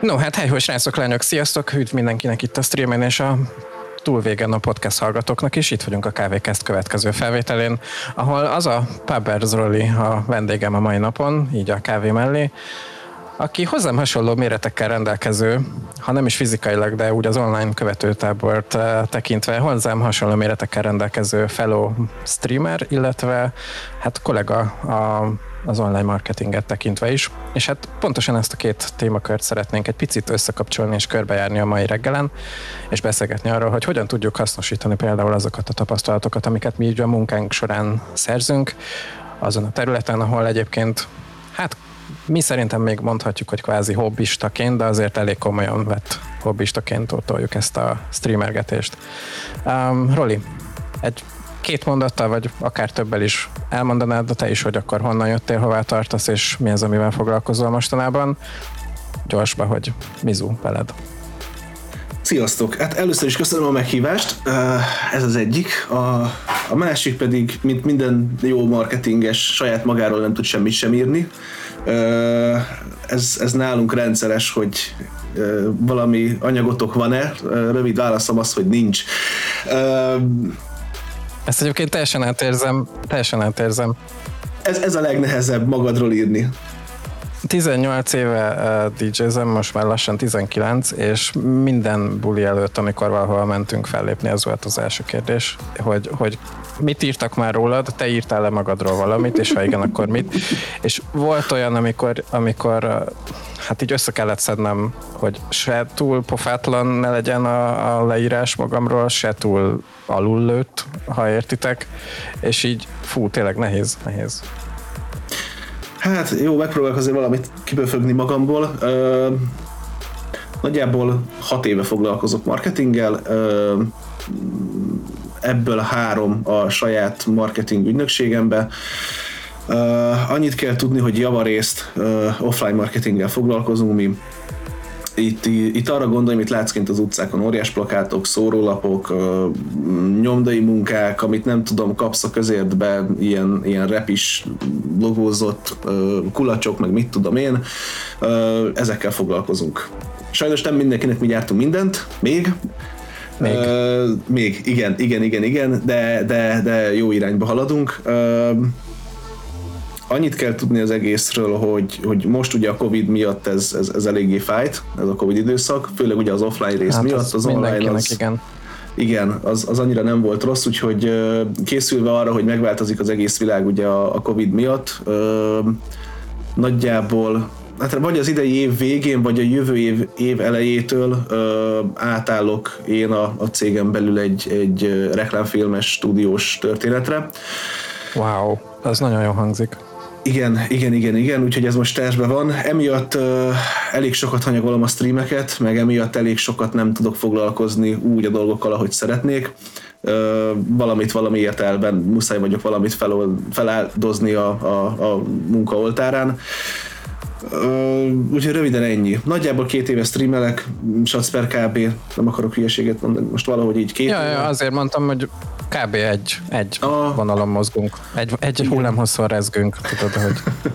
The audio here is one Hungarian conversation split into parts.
No, hát hely, srácok, lányok, sziasztok! Üdv mindenkinek itt a streamen és a túlvégen a podcast hallgatóknak is. Itt vagyunk a Kávékezt következő felvételén, ahol az a Pabers Roli a vendégem a mai napon, így a kávé mellé, aki hozzám hasonló méretekkel rendelkező, ha nem is fizikailag, de úgy az online követőtábort eh, tekintve hozzám hasonló méretekkel rendelkező fellow streamer, illetve hát kollega a az online marketinget tekintve is. És hát pontosan ezt a két témakört szeretnénk egy picit összekapcsolni és körbejárni a mai reggelen, és beszélgetni arról, hogy hogyan tudjuk hasznosítani például azokat a tapasztalatokat, amiket mi így a munkánk során szerzünk, azon a területen, ahol egyébként hát mi szerintem még mondhatjuk, hogy kvázi hobbistaként, de azért elég komolyan vett hobbistaként toljuk ezt a streamergetést. Um, Roli, egy két mondattal, vagy akár többel is elmondanád, de te is, hogy akkor honnan jöttél, hová tartasz, és mi az, amivel foglalkozol mostanában. Gyorsba, hogy mizu veled. Sziasztok! Hát először is köszönöm a meghívást, ez az egyik. A, a másik pedig, mint minden jó marketinges, saját magáról nem tud semmit sem írni. Ez, ez nálunk rendszeres, hogy valami anyagotok van-e? Rövid válaszom az, hogy nincs. Ezt egyébként teljesen átérzem, teljesen átérzem. Ez, ez a legnehezebb magadról írni. 18 éve uh, DJ-zem, most már lassan 19, és minden buli előtt, amikor valahol mentünk fellépni, az volt az első kérdés, hogy, hogy mit írtak már rólad, te írtál-e magadról valamit, és ha igen, akkor mit. És volt olyan, amikor, amikor hát így össze kellett szednem, hogy se túl pofátlan ne legyen a, a leírás magamról, se túl alul lőtt, ha értitek, és így fú, tényleg nehéz, nehéz. Hát jó, megpróbálok azért valamit kiböfögni magamból. Ö, nagyjából hat éve foglalkozok marketinggel, ö, ebből három a saját marketing ügynökségembe. Uh, annyit kell tudni, hogy javarészt uh, offline marketinggel foglalkozunk mi. Itt, itt arra gondolj, amit látsz kint az utcákon, óriás plakátok, szórólapok, nyomdai munkák, amit nem tudom, kapsz a közértbe, ilyen, ilyen repis logózott kulacsok, meg mit tudom én, ezekkel foglalkozunk. Sajnos nem mindenkinek mi gyártunk mindent, még, még. Uh, még, igen, igen, igen, igen, de, de, de jó irányba haladunk. Uh, annyit kell tudni az egészről, hogy, hogy most ugye a Covid miatt ez, ez, ez eléggé fájt, ez a Covid időszak, főleg ugye az offline rész hát miatt, az online az, igen. Igen, az, az annyira nem volt rossz, úgyhogy készülve arra, hogy megváltozik az egész világ ugye a, a Covid miatt, nagyjából hát vagy az idei év végén, vagy a jövő év, év elejétől ö, átállok én a, a cégem belül egy, egy reklámfilmes stúdiós történetre. Wow, ez nagyon jó hangzik. Igen, igen, igen, igen, úgyhogy ez most tervben van. Emiatt uh, elég sokat hanyagolom a streameket, meg emiatt elég sokat nem tudok foglalkozni úgy a dolgokkal, ahogy szeretnék. Uh, valamit valamiért elben muszáj vagyok valamit fel, feláldozni a, a, a munka oltárán. Uh, úgyhogy röviden ennyi. Nagyjából két éve streamelek, Shots per kb. Nem akarok hülyeséget mondani, most valahogy így két ja, éve. Ja, azért mondtam, hogy kb. egy, egy a... vonalon mozgunk. Egy, egy hullámhosszon rezgünk, tudod, hogy...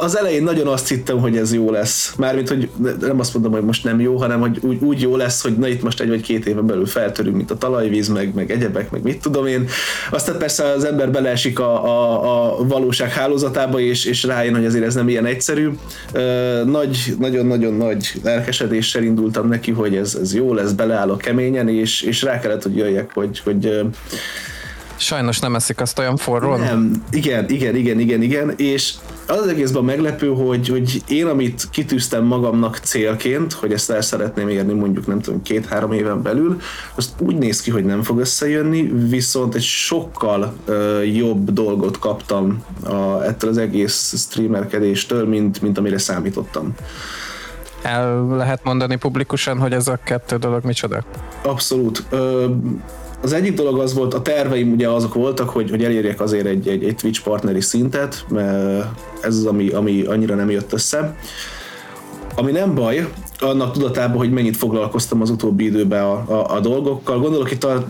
az elején nagyon azt hittem, hogy ez jó lesz. Mármint, hogy nem azt mondom, hogy most nem jó, hanem hogy úgy, úgy jó lesz, hogy na itt most egy vagy két éven belül feltörünk, mint a talajvíz, meg, meg egyebek, meg mit tudom én. Aztán persze az ember beleesik a, a, a valóság hálózatába, és, és rájön, hogy azért ez nem ilyen egyszerű. Nagy, nagyon-nagyon nagy lelkesedéssel indultam neki, hogy ez, ez jó lesz, beleállok keményen, és, és rá kellett, hogy jöjjek, hogy, hogy Sajnos nem eszik azt olyan forró. Nem, igen, igen, igen, igen, igen, és az az egészben meglepő, hogy, hogy én, amit kitűztem magamnak célként, hogy ezt el szeretném érni mondjuk nem tudom, két-három éven belül, azt úgy néz ki, hogy nem fog összejönni, viszont egy sokkal uh, jobb dolgot kaptam a, ettől az egész streamerkedéstől, mint, mint amire számítottam. El lehet mondani publikusan, hogy ez a kettő dolog micsoda? Abszolút. Uh, az egyik dolog az volt, a terveim ugye azok voltak, hogy, hogy elérjek azért egy, egy, egy Twitch partneri szintet, mert ez az, ami, ami annyira nem jött össze. ami nem baj, annak tudatában, hogy mennyit foglalkoztam az utóbbi időben a, a, a dolgokkal. Gondolok itt a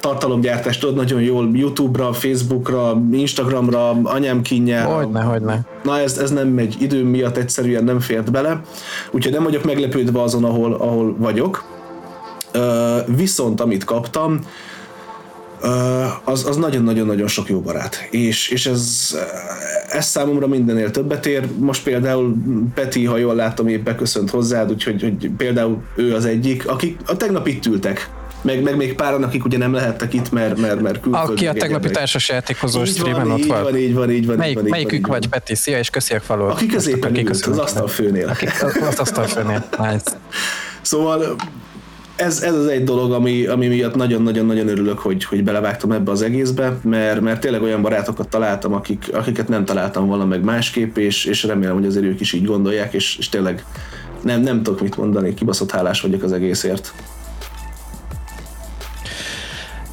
tartalomgyártást, tudod nagyon jól YouTube-ra, Facebook-ra, Instagramra, anyám kínja. Hogyne, hogyne. Na ez, ez nem megy idő miatt, egyszerűen nem fért bele. Úgyhogy nem vagyok meglepődve azon, ahol, ahol vagyok. Viszont amit kaptam, az, az nagyon-nagyon-nagyon sok jó barát. És, és ez, ez számomra mindennél többet ér. Most például Peti, ha jól látom, épp beköszönt hozzád, úgyhogy hogy például ő az egyik, akik a tegnap itt ültek, meg, meg még páran, akik ugye nem lehettek itt, mert, mert, mert külföldön. Aki a tegnapi társas játékozó streamen ott volt. Van, így van, így van. Melyik, így van, melyikük vagy, Peti? Szia, és köszi a falot. Aki középen ült, az asztalfőnél. Aki, az asztalfőnél, nice. Szóval ez, ez az egy dolog, ami, ami miatt nagyon-nagyon-nagyon örülök, hogy, hogy belevágtam ebbe az egészbe, mert, mert tényleg olyan barátokat találtam, akik, akiket nem találtam volna meg másképp, és, és remélem, hogy azért ők is így gondolják, és, és tényleg nem, nem tudok mit mondani, kibaszott hálás vagyok az egészért.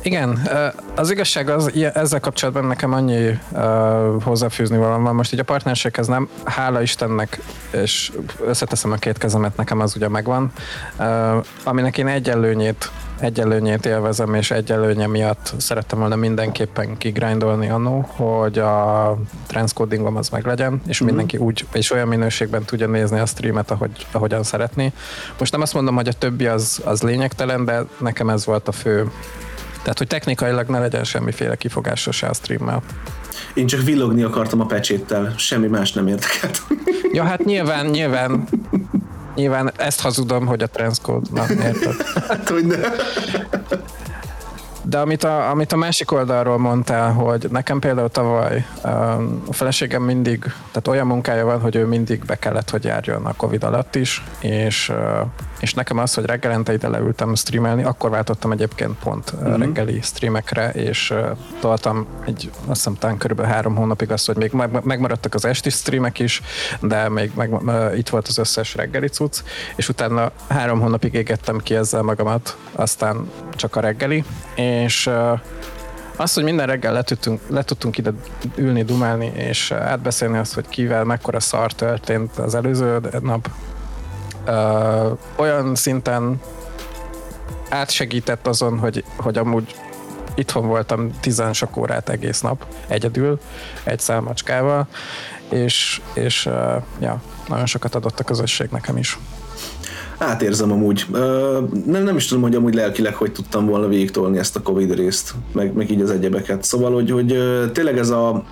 Igen, az igazság az, ezzel kapcsolatban nekem annyi uh, hozzáfűzni valami van. Most így a partnerséghez nem, hála Istennek, és összeteszem a két kezemet, nekem az ugye megvan, uh, aminek én egy előnyét, egy előnyét élvezem, és egy előnye miatt szerettem volna mindenképpen kigrindolni annó, hogy a transcodingom az meg legyen, és mm-hmm. mindenki úgy, és olyan minőségben tudja nézni a streamet, ahogy, ahogyan szeretni. Most nem azt mondom, hogy a többi az, az lényegtelen, de nekem ez volt a fő tehát, hogy technikailag ne legyen semmiféle kifogása se a streammel. Én csak villogni akartam a pecséttel, semmi más nem érdekelt. Ja, hát nyilván, nyilván, nyilván ezt hazudom, hogy a transcode, na, érted? Hát, hogy ne. De amit a, amit a másik oldalról mondtál, hogy nekem például tavaly um, a feleségem mindig, tehát olyan munkája van, hogy ő mindig be kellett, hogy járjon a Covid alatt is, és, uh, és nekem az, hogy reggelente ide leültem streamelni, akkor váltottam egyébként pont mm-hmm. reggeli streamekre, és uh, toltam egy, azt hiszem talán körülbelül három hónapig azt, hogy még megmaradtak az esti streamek is, de még meg, uh, itt volt az összes reggeli cucc, és utána három hónapig égettem ki ezzel magamat, aztán csak a reggeli, és az, hogy minden reggel le tudtunk, le tudtunk ide ülni, dumálni, és átbeszélni azt, hogy kivel mekkora szar történt az előző nap, ö, olyan szinten átsegített azon, hogy, hogy amúgy itthon voltam tizen sok órát egész nap, egyedül, egy szálmacskával, és, és ja, nagyon sokat adott a közösség nekem is. Átérzem amúgy. Nem, nem is tudom, hogy amúgy lelkileg hogy tudtam volna végigtolni ezt a Covid részt, meg, meg így az egyebeket. Szóval, hogy, hogy tényleg ez a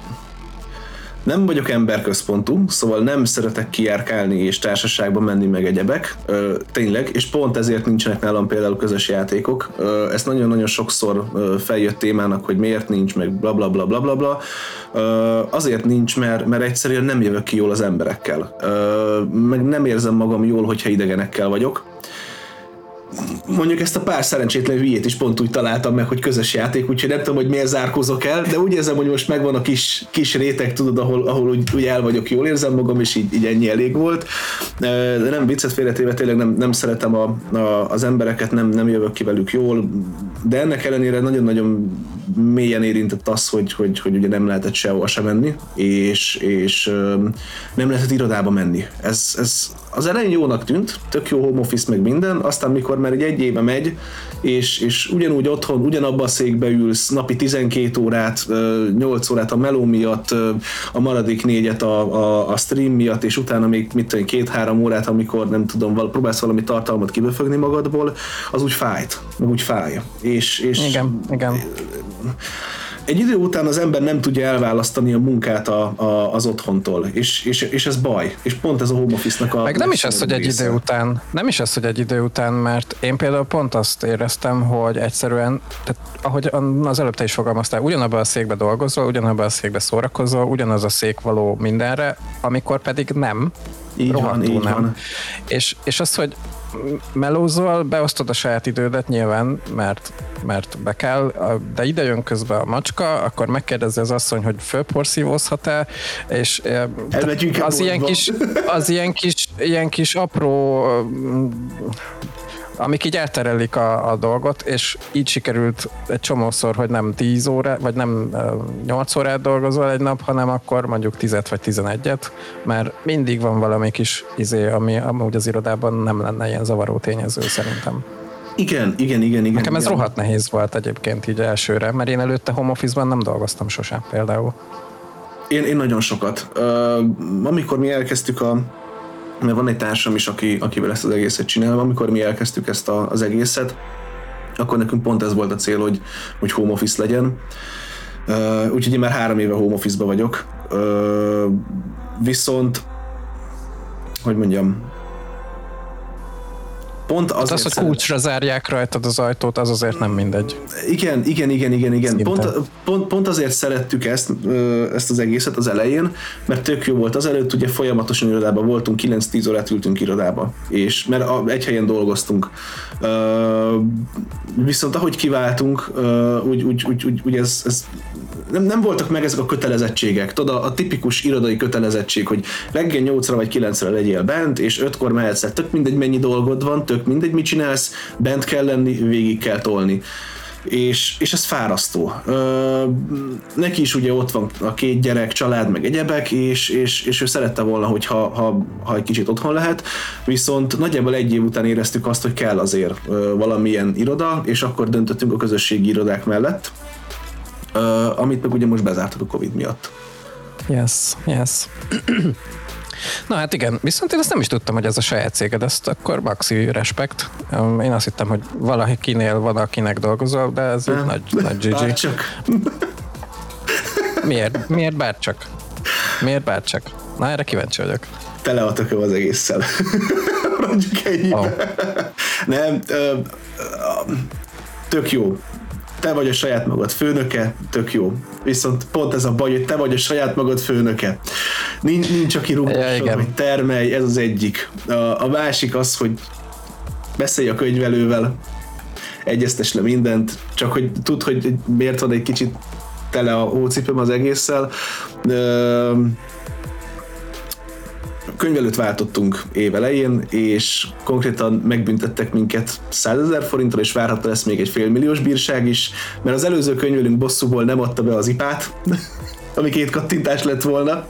nem vagyok emberközpontú, szóval nem szeretek kijárkálni és társaságban menni meg egyebek, ö, tényleg, és pont ezért nincsenek nálam például közös játékok. Ö, ezt nagyon-nagyon sokszor ö, feljött témának, hogy miért nincs, meg bla bla bla bla bla bla. Ö, azért nincs, mert, mert egyszerűen nem jövök ki jól az emberekkel. Ö, meg nem érzem magam jól, hogyha idegenekkel vagyok mondjuk ezt a pár szerencsétlen hülyét is pont úgy találtam meg, hogy közös játék, úgyhogy nem tudom, hogy miért zárkózok el, de úgy érzem, hogy most megvan a kis, kis réteg, tudod, ahol, ahol úgy, úgy el vagyok, jól érzem magam, és így, így ennyi elég volt. De nem viccet félretéve, tényleg nem, nem szeretem a, a, az embereket, nem, nem jövök ki velük jól, de ennek ellenére nagyon-nagyon mélyen érintett az, hogy, hogy, hogy ugye nem lehetett sehova sem menni, és, és nem lehetett irodába menni. Ez, ez az elején jónak tűnt, tök jó home office meg minden, aztán mikor már egy, egy éve megy, és, és ugyanúgy otthon, ugyanabba a székbe ülsz, napi 12 órát, 8 órát a meló miatt, a maradék négyet a, a, a stream miatt, és utána még mit tudom, két-három órát, amikor nem tudom, próbálsz valami tartalmat kibefögni magadból, az úgy fájt, úgy fáj. És, és igen, igen egy idő után az ember nem tudja elválasztani a munkát a, a, az otthontól, és, és, és ez baj. És pont ez a home office-nak a... Meg nem is az, hogy egy idő után, nem is az, hogy egy idő után, mert én például pont azt éreztem, hogy egyszerűen, tehát ahogy az előbb te is fogalmaztál, ugyanabban a székbe dolgozol, ugyanabban a székbe szórakozol, ugyanaz a szék való mindenre, amikor pedig nem, így van, így nem. van. És, és az, hogy melózol, beosztod a saját idődet nyilván, mert, mert be kell, de ide jön közben a macska, akkor megkérdezi az asszony, hogy fölporszívózhat-e, és az ilyen, kis, az ilyen kis, ilyen kis apró amik így elterelik a, a dolgot, és így sikerült egy csomószor, hogy nem 10 óra, vagy nem 8 órát dolgozol egy nap, hanem akkor mondjuk 10 vagy 11-et, mert mindig van valami kis izé, ami amúgy az irodában nem lenne ilyen zavaró tényező szerintem. Igen, igen, igen, igen. Nekem ez igen. rohadt nehéz volt egyébként így elsőre, mert én előtte home office-ban nem dolgoztam sosem például. Én, én nagyon sokat. Uh, amikor mi elkezdtük a mert van egy társam is, aki, akivel ezt az egészet csinálom, amikor mi elkezdtük ezt a, az egészet, akkor nekünk pont ez volt a cél, hogy, hogy home office legyen. Uh, úgyhogy én már három éve home office-ba vagyok. Uh, viszont, hogy mondjam, pont azért az, hogy szeret... kulcsra zárják rajtad az ajtót, az azért nem mindegy. Igen, igen, igen, igen, igen. Pont, pont, pont, azért szerettük ezt, ezt az egészet az elején, mert tök jó volt. Azelőtt ugye folyamatosan irodában voltunk, 9-10 órát ültünk irodába, és mert egy helyen dolgoztunk. Viszont ahogy kiváltunk, úgy, úgy, úgy, úgy, úgy ez, ez nem, nem voltak meg ezek a kötelezettségek. Tudod, a, a tipikus irodai kötelezettség, hogy reggel 8-ra vagy 9-re legyél bent, és 5-kor mehetsz. Tök mindegy, mennyi dolgod van, tök mindegy, mit csinálsz, bent kell lenni, végig kell tolni és, és ez fárasztó. Ö, neki is ugye ott van a két gyerek, család, meg egyebek, és, és, és ő szerette volna, hogy ha, ha, ha egy kicsit otthon lehet, viszont nagyjából egy év után éreztük azt, hogy kell azért ö, valamilyen iroda, és akkor döntöttünk a közösségi irodák mellett, uh, amit meg ugye most bezártak a Covid miatt. Yes, yes. Na hát igen, viszont én ezt nem is tudtam, hogy ez a saját céged, ezt akkor maxi respekt. Én azt hittem, hogy valakinél van, akinek dolgozol, de ez egy nagy, nagy GG. Bárcsak. Miért? Miért bárcsak? Miért bárcsak? Na erre kíváncsi vagyok. Tele a tököm az egésszel. Mondjuk ennyi. Oh. Nem, ö, ö, tök jó te vagy a saját magad főnöke, tök jó. Viszont pont ez a baj, hogy te vagy a saját magad főnöke. Nincs, nincs aki rúgásod, ja, hogy termelj, ez az egyik. A, a másik az, hogy beszélj a könyvelővel, egyeztes le mindent, csak hogy tudd, hogy miért van egy kicsit tele a hócipőm az egésszel könyvelőt váltottunk év elején, és konkrétan megbüntettek minket 100 ezer forintra, és várható lesz még egy félmilliós bírság is, mert az előző könyvelünk bosszúból nem adta be az ipát, ami két kattintás lett volna,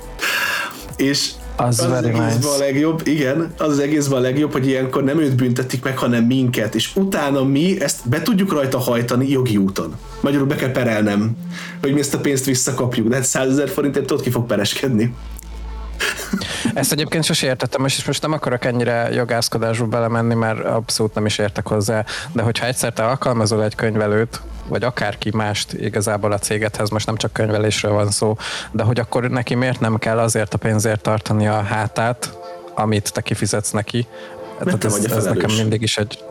és az, az, az egészben nice. a legjobb, igen, az az egészben a legjobb, hogy ilyenkor nem őt büntetik meg, hanem minket, és utána mi ezt be tudjuk rajta hajtani jogi úton. Magyarul be kell perelnem, hogy mi ezt a pénzt visszakapjuk, de hát 100 ezer forintért tudod ki fog pereskedni. Ezt egyébként sose értettem, és most nem akarok ennyire jogászkodásba belemenni, mert abszolút nem is értek hozzá, de hogyha egyszer te alkalmazol egy könyvelőt, vagy akárki mást igazából a cégethez, most nem csak könyvelésről van szó, de hogy akkor neki miért nem kell azért a pénzért tartani a hátát, amit te kifizetsz neki. Mert ez, ez nekem mindig is egy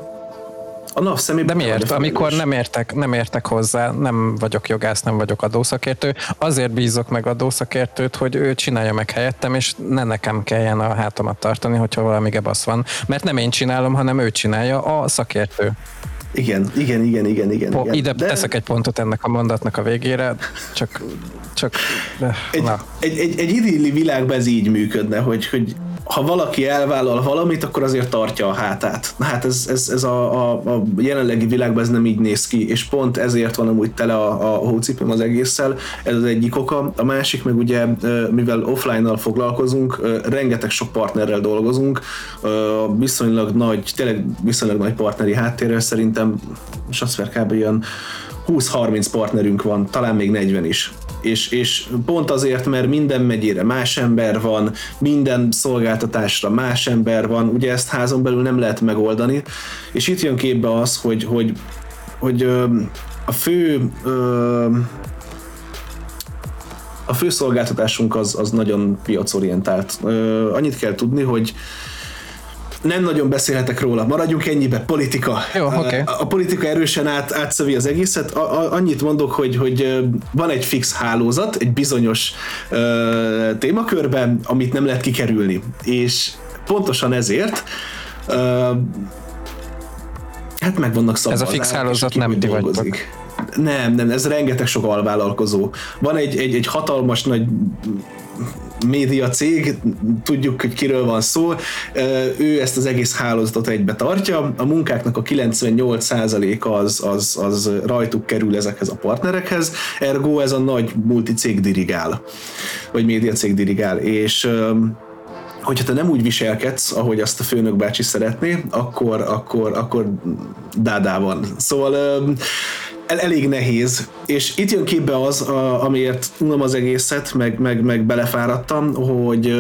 a NAV De miért? Amikor nem értek, nem értek hozzá, nem vagyok jogász, nem vagyok adószakértő, azért bízok meg adószakértőt, hogy ő csinálja meg helyettem, és ne nekem kelljen a hátamat tartani, hogyha valami gebasz van. Mert nem én csinálom, hanem ő csinálja, a szakértő. Igen, igen, igen, igen, igen. Po, igen. Ide de... teszek egy pontot ennek a mondatnak a végére, csak, csak de, egy, na. Egy, egy, egy idilli világban ez így működne, hogy, hogy ha valaki elvállal valamit, akkor azért tartja a hátát. Hát ez, ez, ez a, a, a jelenlegi világban ez nem így néz ki, és pont ezért van amúgy tele a, a hócipőm az egésszel, ez az egyik oka. A másik meg ugye, mivel offline-nal foglalkozunk, rengeteg sok partnerrel dolgozunk, viszonylag nagy, tényleg viszonylag nagy partneri háttérrel szerintem, azt kb. ilyen 20-30 partnerünk van, talán még 40 is és, és pont azért, mert minden megyére más ember van, minden szolgáltatásra más ember van, ugye ezt házon belül nem lehet megoldani, és itt jön képbe az, hogy, hogy, hogy a fő a fő szolgáltatásunk az, az nagyon piacorientált. Annyit kell tudni, hogy nem nagyon beszélhetek róla, maradjunk ennyibe, politika. Jó, okay. a, a politika erősen át, átszövi az egészet. A, a, annyit mondok, hogy, hogy van egy fix hálózat, egy bizonyos ö, témakörben, amit nem lehet kikerülni. És pontosan ezért ö, hát meg vannak Ez a fix hálózat nem ti vagytok. Nem, nem, ez rengeteg sok alvállalkozó. Van egy, egy, egy hatalmas nagy média cég, tudjuk, hogy kiről van szó, ő ezt az egész hálózatot egybe tartja, a munkáknak a 98% az, az, az rajtuk kerül ezekhez a partnerekhez, ergo ez a nagy multicég dirigál, vagy média cég dirigál, és hogyha te nem úgy viselkedsz, ahogy azt a főnök bácsi szeretné, akkor, akkor, akkor dádá van. Szóval el, elég nehéz, és itt jön képbe az, a, amiért unom az egészet, meg, meg, meg belefáradtam, hogy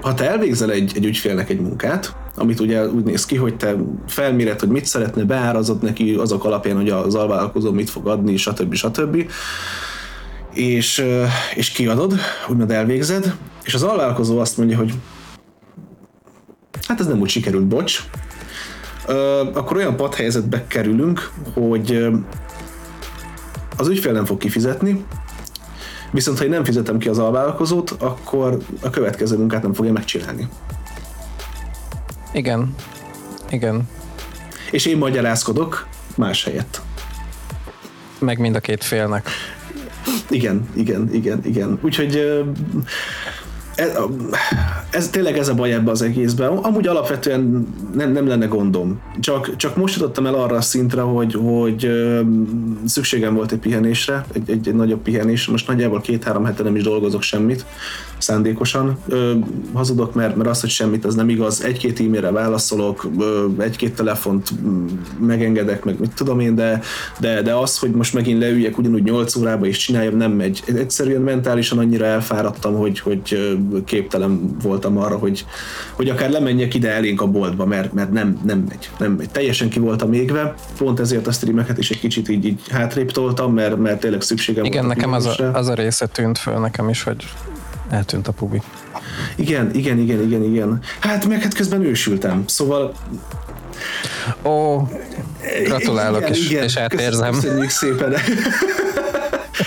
ha te elvégzel egy, egy ügyfélnek egy munkát, amit ugye úgy néz ki, hogy te felméred, hogy mit szeretne, beárazod neki azok alapján, hogy az alvállalkozó mit fog adni, stb. stb. És, és kiadod, úgymond elvégzed, és az alvállalkozó azt mondja, hogy hát ez nem úgy sikerült, bocs, akkor olyan padhelyzetbe kerülünk, hogy az ügyfél nem fog kifizetni, viszont ha én nem fizetem ki az alvállalkozót, akkor a következő munkát nem fogja megcsinálni. Igen. Igen. És én magyarázkodok más helyett. Meg mind a két félnek. Igen, igen, igen, igen. Úgyhogy ez, ez tényleg ez a baj ebbe az egészben. Amúgy alapvetően nem, nem lenne gondom. Csak, csak most jutottam el arra a szintre, hogy, hogy szükségem volt egy pihenésre, egy, egy, egy nagyobb pihenésre. Most nagyjából két-három hete nem is dolgozok semmit szándékosan. Ö, hazudok, mert, mert az, hogy semmit, az nem igaz. Egy-két e-mailre válaszolok, egy-két telefont megengedek, meg mit tudom én, de, de, de az, hogy most megint leüljek ugyanúgy 8 órába és csináljam, nem megy. Egyszerűen mentálisan annyira elfáradtam, hogy, hogy képtelen voltam arra, hogy, hogy akár lemenjek ide elénk a boltba, mert, mert nem, nem megy. Nem megy. Teljesen ki voltam égve, pont ezért a streameket is egy kicsit így, így hátrébb toltam, mert, mert tényleg szükségem Igen, volt nekem az a, az a része tűnt föl nekem is, hogy eltűnt a pubi. Igen, igen, igen, igen, igen. Hát meg hát közben ősültem, szóval Ó, gratulálok, igen, és, igen. és átérzem. Köszönjük szépen.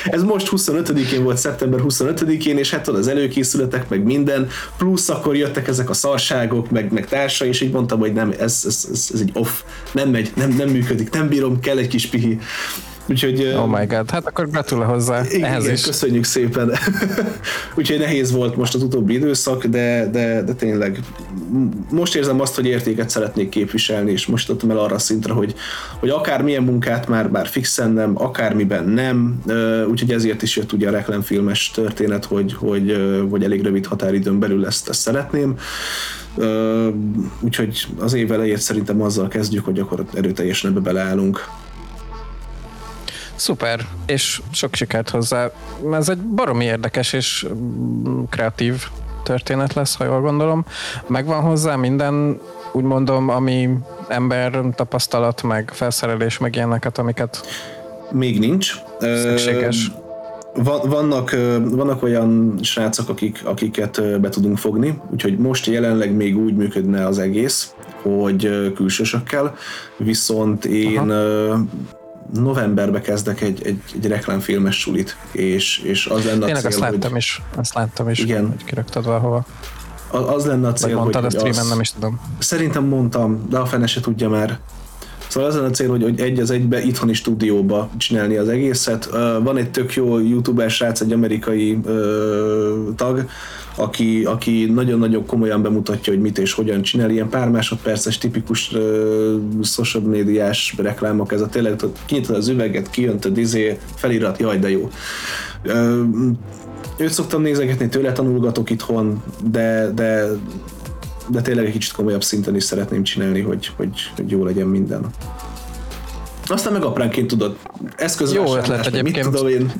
Ez most 25-én volt, szeptember 25-én, és hát az előkészületek, meg minden, plusz akkor jöttek ezek a szarságok, meg, meg társa, és így mondtam, hogy nem, ez, ez, ez, ez egy off, nem megy, nem, nem működik, nem bírom, kell egy kis pihi. Úgyhogy, oh my god, hát akkor gratulál hozzá igen, ehhez igen, is. Köszönjük szépen. Úgyhogy nehéz volt most az utóbbi időszak, de, de, de tényleg most érzem azt, hogy értéket szeretnék képviselni, és most adtam el arra a szintre, hogy, hogy akár milyen munkát már, már fixen nem, akármiben nem, úgyhogy ezért is jött ugye a reklámfilmes történet, hogy, hogy, hogy elég rövid határidőn belül ezt, ezt szeretném. Úgyhogy az év elejét szerintem azzal kezdjük, hogy akkor erőteljesen ebbe beleállunk. Szuper, és sok sikert hozzá. Ez egy baromi érdekes és mm, kreatív történet lesz, ha jól gondolom. Megvan hozzá minden, úgy mondom, ami ember tapasztalat, meg felszerelés, meg ilyeneket, amiket még nincs. Szükséges. Vannak, vannak olyan srácok, akik, akiket be tudunk fogni, úgyhogy most jelenleg még úgy működne az egész, hogy külsősökkel, viszont én Aha novemberbe kezdek egy, egy, egy reklámfilmes sulit, és, és az lenne Tényleg a cél, azt láttam hogy... is, azt láttam is, igen. hogy kiraktad valahova. Az lenne a cél, Vagy mondtad hogy, a streamen, nem is tudom. Szerintem mondtam, de a fene se tudja már. Szóval az a cél, hogy, hogy egy az egybe itthoni stúdióba csinálni az egészet. Van egy tök jó youtuber srác, egy amerikai tag, aki, aki nagyon-nagyon komolyan bemutatja, hogy mit és hogyan csinál, ilyen pár másodperces tipikus uh, social médiás reklámok, ez a tényleg kinyitod az üveget, kijöntöd izé, felirat, jaj, de jó. Uh, őt szoktam nézegetni, tőle tanulgatok itthon, de, de de tényleg egy kicsit komolyabb szinten is szeretném csinálni, hogy, hogy, hogy jó legyen minden. Aztán meg apránként tudod, eszköz Jó ötlet egyébként. Mit tudom én.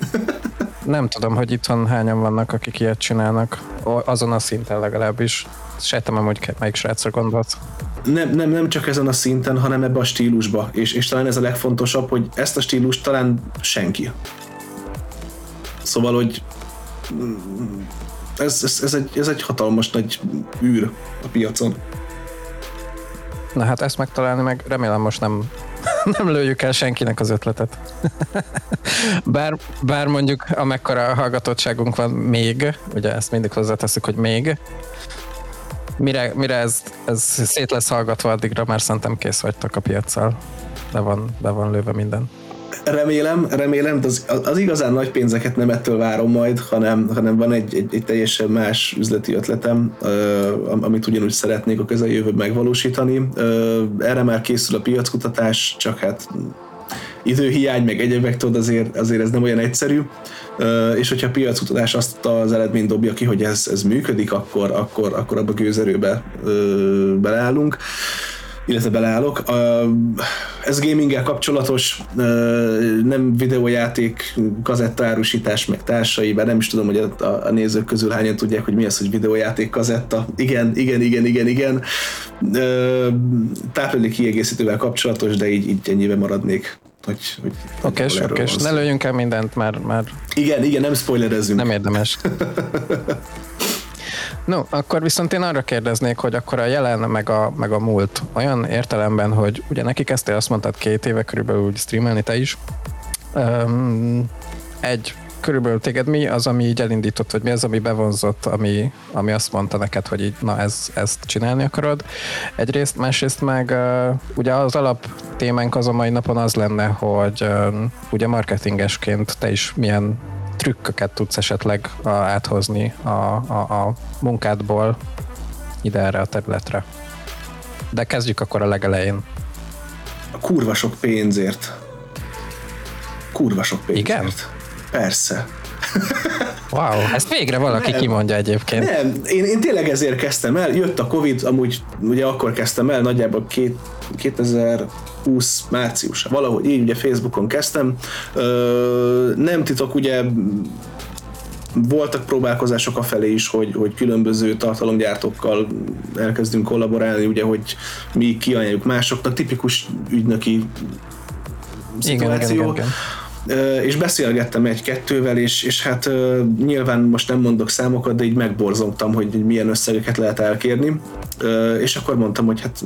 Nem tudom, hogy itthon hányan vannak, akik ilyet csinálnak. Azon a szinten legalábbis. Sejtem, hogy melyik srácra gondolsz. Nem, nem, nem csak ezen a szinten, hanem ebbe a stílusba. És, és talán ez a legfontosabb, hogy ezt a stílust talán senki. Szóval, hogy ez, ez, ez, egy, ez egy hatalmas nagy űr a piacon. Na hát ezt megtalálni meg remélem most nem, nem lőjük el senkinek az ötletet. bár, bár mondjuk amekkora hallgatottságunk van még, ugye ezt mindig hozzáteszük, hogy még, mire, mire ez, ez szét lesz hallgatva, addigra már szerintem kész vagytok a piacsal. Be van, be van lőve minden. Remélem, remélem, de az, az igazán nagy pénzeket nem ettől várom majd, hanem, hanem van egy, egy, egy teljesen más üzleti ötletem, amit ugyanúgy szeretnék a közeljövőben megvalósítani. Erre már készül a piackutatás, csak hát időhiány, meg egyebek, tudod, azért, azért ez nem olyan egyszerű, és hogyha a piacutatás azt az eredményt dobja ki, hogy ez, ez működik, akkor, akkor, akkor abba gőzerőbe beleállunk illetve beleállok. Ez gaminggel kapcsolatos, nem videójáték, kazettárusítás, meg társai, bár nem is tudom, hogy a, a nézők közül hányan tudják, hogy mi az, hogy videójáték kazetta. Igen, igen, igen, igen, igen. Táplálék kiegészítővel kapcsolatos, de így, így ennyibe maradnék. Hogy, hogy oké, oké, ne lőjünk el mindent, mert, mert... Igen, igen, nem spoilerezzünk. Nem érdemes. No, akkor viszont én arra kérdeznék, hogy akkor a jelen meg a, meg a múlt olyan értelemben, hogy ugye neki kezdtél azt mondtad két éve körülbelül streamelni te is. Um, egy, körülbelül téged mi az, ami így elindított, vagy mi az, ami bevonzott, ami, ami azt mondta neked, hogy így, na ez, ezt csinálni akarod. Egyrészt, másrészt meg uh, ugye az alap témánk az a mai napon az lenne, hogy uh, ugye marketingesként te is milyen trükköket tudsz esetleg áthozni a, a, a munkádból ide erre a területre. De kezdjük akkor a legelején. A kurva sok pénzért. Kurva sok pénzért. Igen? Persze. Wow, ezt végre valaki nem, kimondja egyébként. Nem, én, én tényleg ezért kezdtem el, jött a Covid, amúgy ugye akkor kezdtem el, nagyjából két, 2020 március, valahogy így, ugye Facebookon kezdtem. Ö, nem titok, ugye voltak próbálkozások a felé is, hogy, hogy különböző tartalomgyártókkal elkezdünk kollaborálni, ugye, hogy mi kiajánljuk másoknak, tipikus ügynöki szituáció. Igen, igen, igen és beszélgettem egy-kettővel, és, és hát nyilván most nem mondok számokat, de így megborzongtam, hogy milyen összegeket lehet elkérni, és akkor mondtam, hogy hát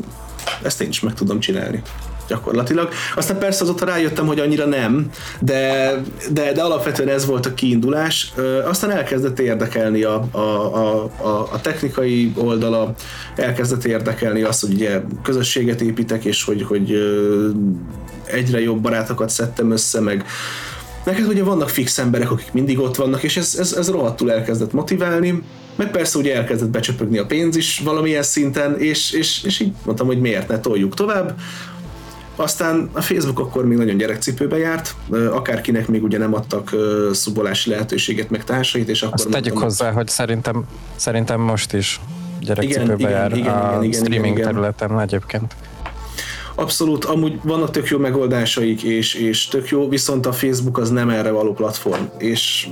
ezt én is meg tudom csinálni gyakorlatilag. Aztán persze azóta rájöttem, hogy annyira nem, de, de, de alapvetően ez volt a kiindulás. Aztán elkezdett érdekelni a, a, a, a, technikai oldala, elkezdett érdekelni azt, hogy ugye közösséget építek, és hogy, hogy egyre jobb barátokat szedtem össze, meg Neked ugye vannak fix emberek, akik mindig ott vannak, és ez, ez, ez rohadtul elkezdett motiválni, meg persze ugye elkezdett becsöpögni a pénz is valamilyen szinten, és, és, és így mondtam, hogy miért ne toljuk tovább. Aztán a Facebook akkor még nagyon gyerekcipőbe járt, akárkinek még ugye nem adtak szubolási lehetőséget, meg társait, és akkor... Azt tegyük hozzá, hogy szerintem, szerintem most is gyerekcipőbe igen, jár igen, a igen, igen, streaming igen, területen egyébként. Abszolút, amúgy vannak tök jó megoldásaik, és, és tök jó, viszont a Facebook az nem erre való platform. És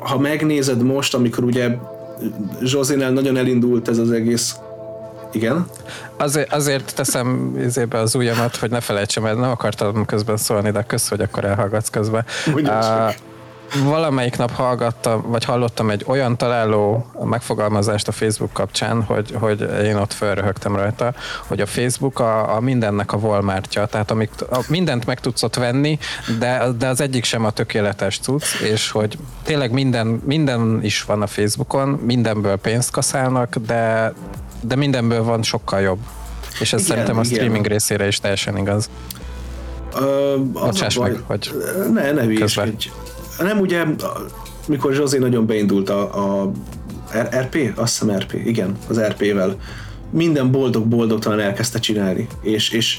ha megnézed most, amikor ugye Zsózénál nagyon elindult ez az egész igen? Azért, azért teszem izébe az ujjamat, hogy ne felejtsem, mert nem akartam közben szólni, de kösz, hogy akkor elhallgatsz közben. Uh, valamelyik nap hallgattam, vagy hallottam egy olyan találó megfogalmazást a Facebook kapcsán, hogy, hogy én ott fölröhögtem rajta, hogy a Facebook a, a mindennek a Walmartja, tehát amik, a, mindent meg tudsz ott venni, de, de az egyik sem a tökéletes cucc, és hogy tényleg minden, minden is van a Facebookon, mindenből pénzt kaszálnak, de, de mindenből van sokkal jobb. És ez igen, szerintem a streaming igen. részére is teljesen igaz. Ö, Bocsáss meg, hogy ne, ne hülyeskedj nem ugye, mikor Zsozé nagyon beindult a, a RP? Azt hiszem RP, igen, az RP-vel. Minden boldog-boldogtalan elkezdte csinálni. És, és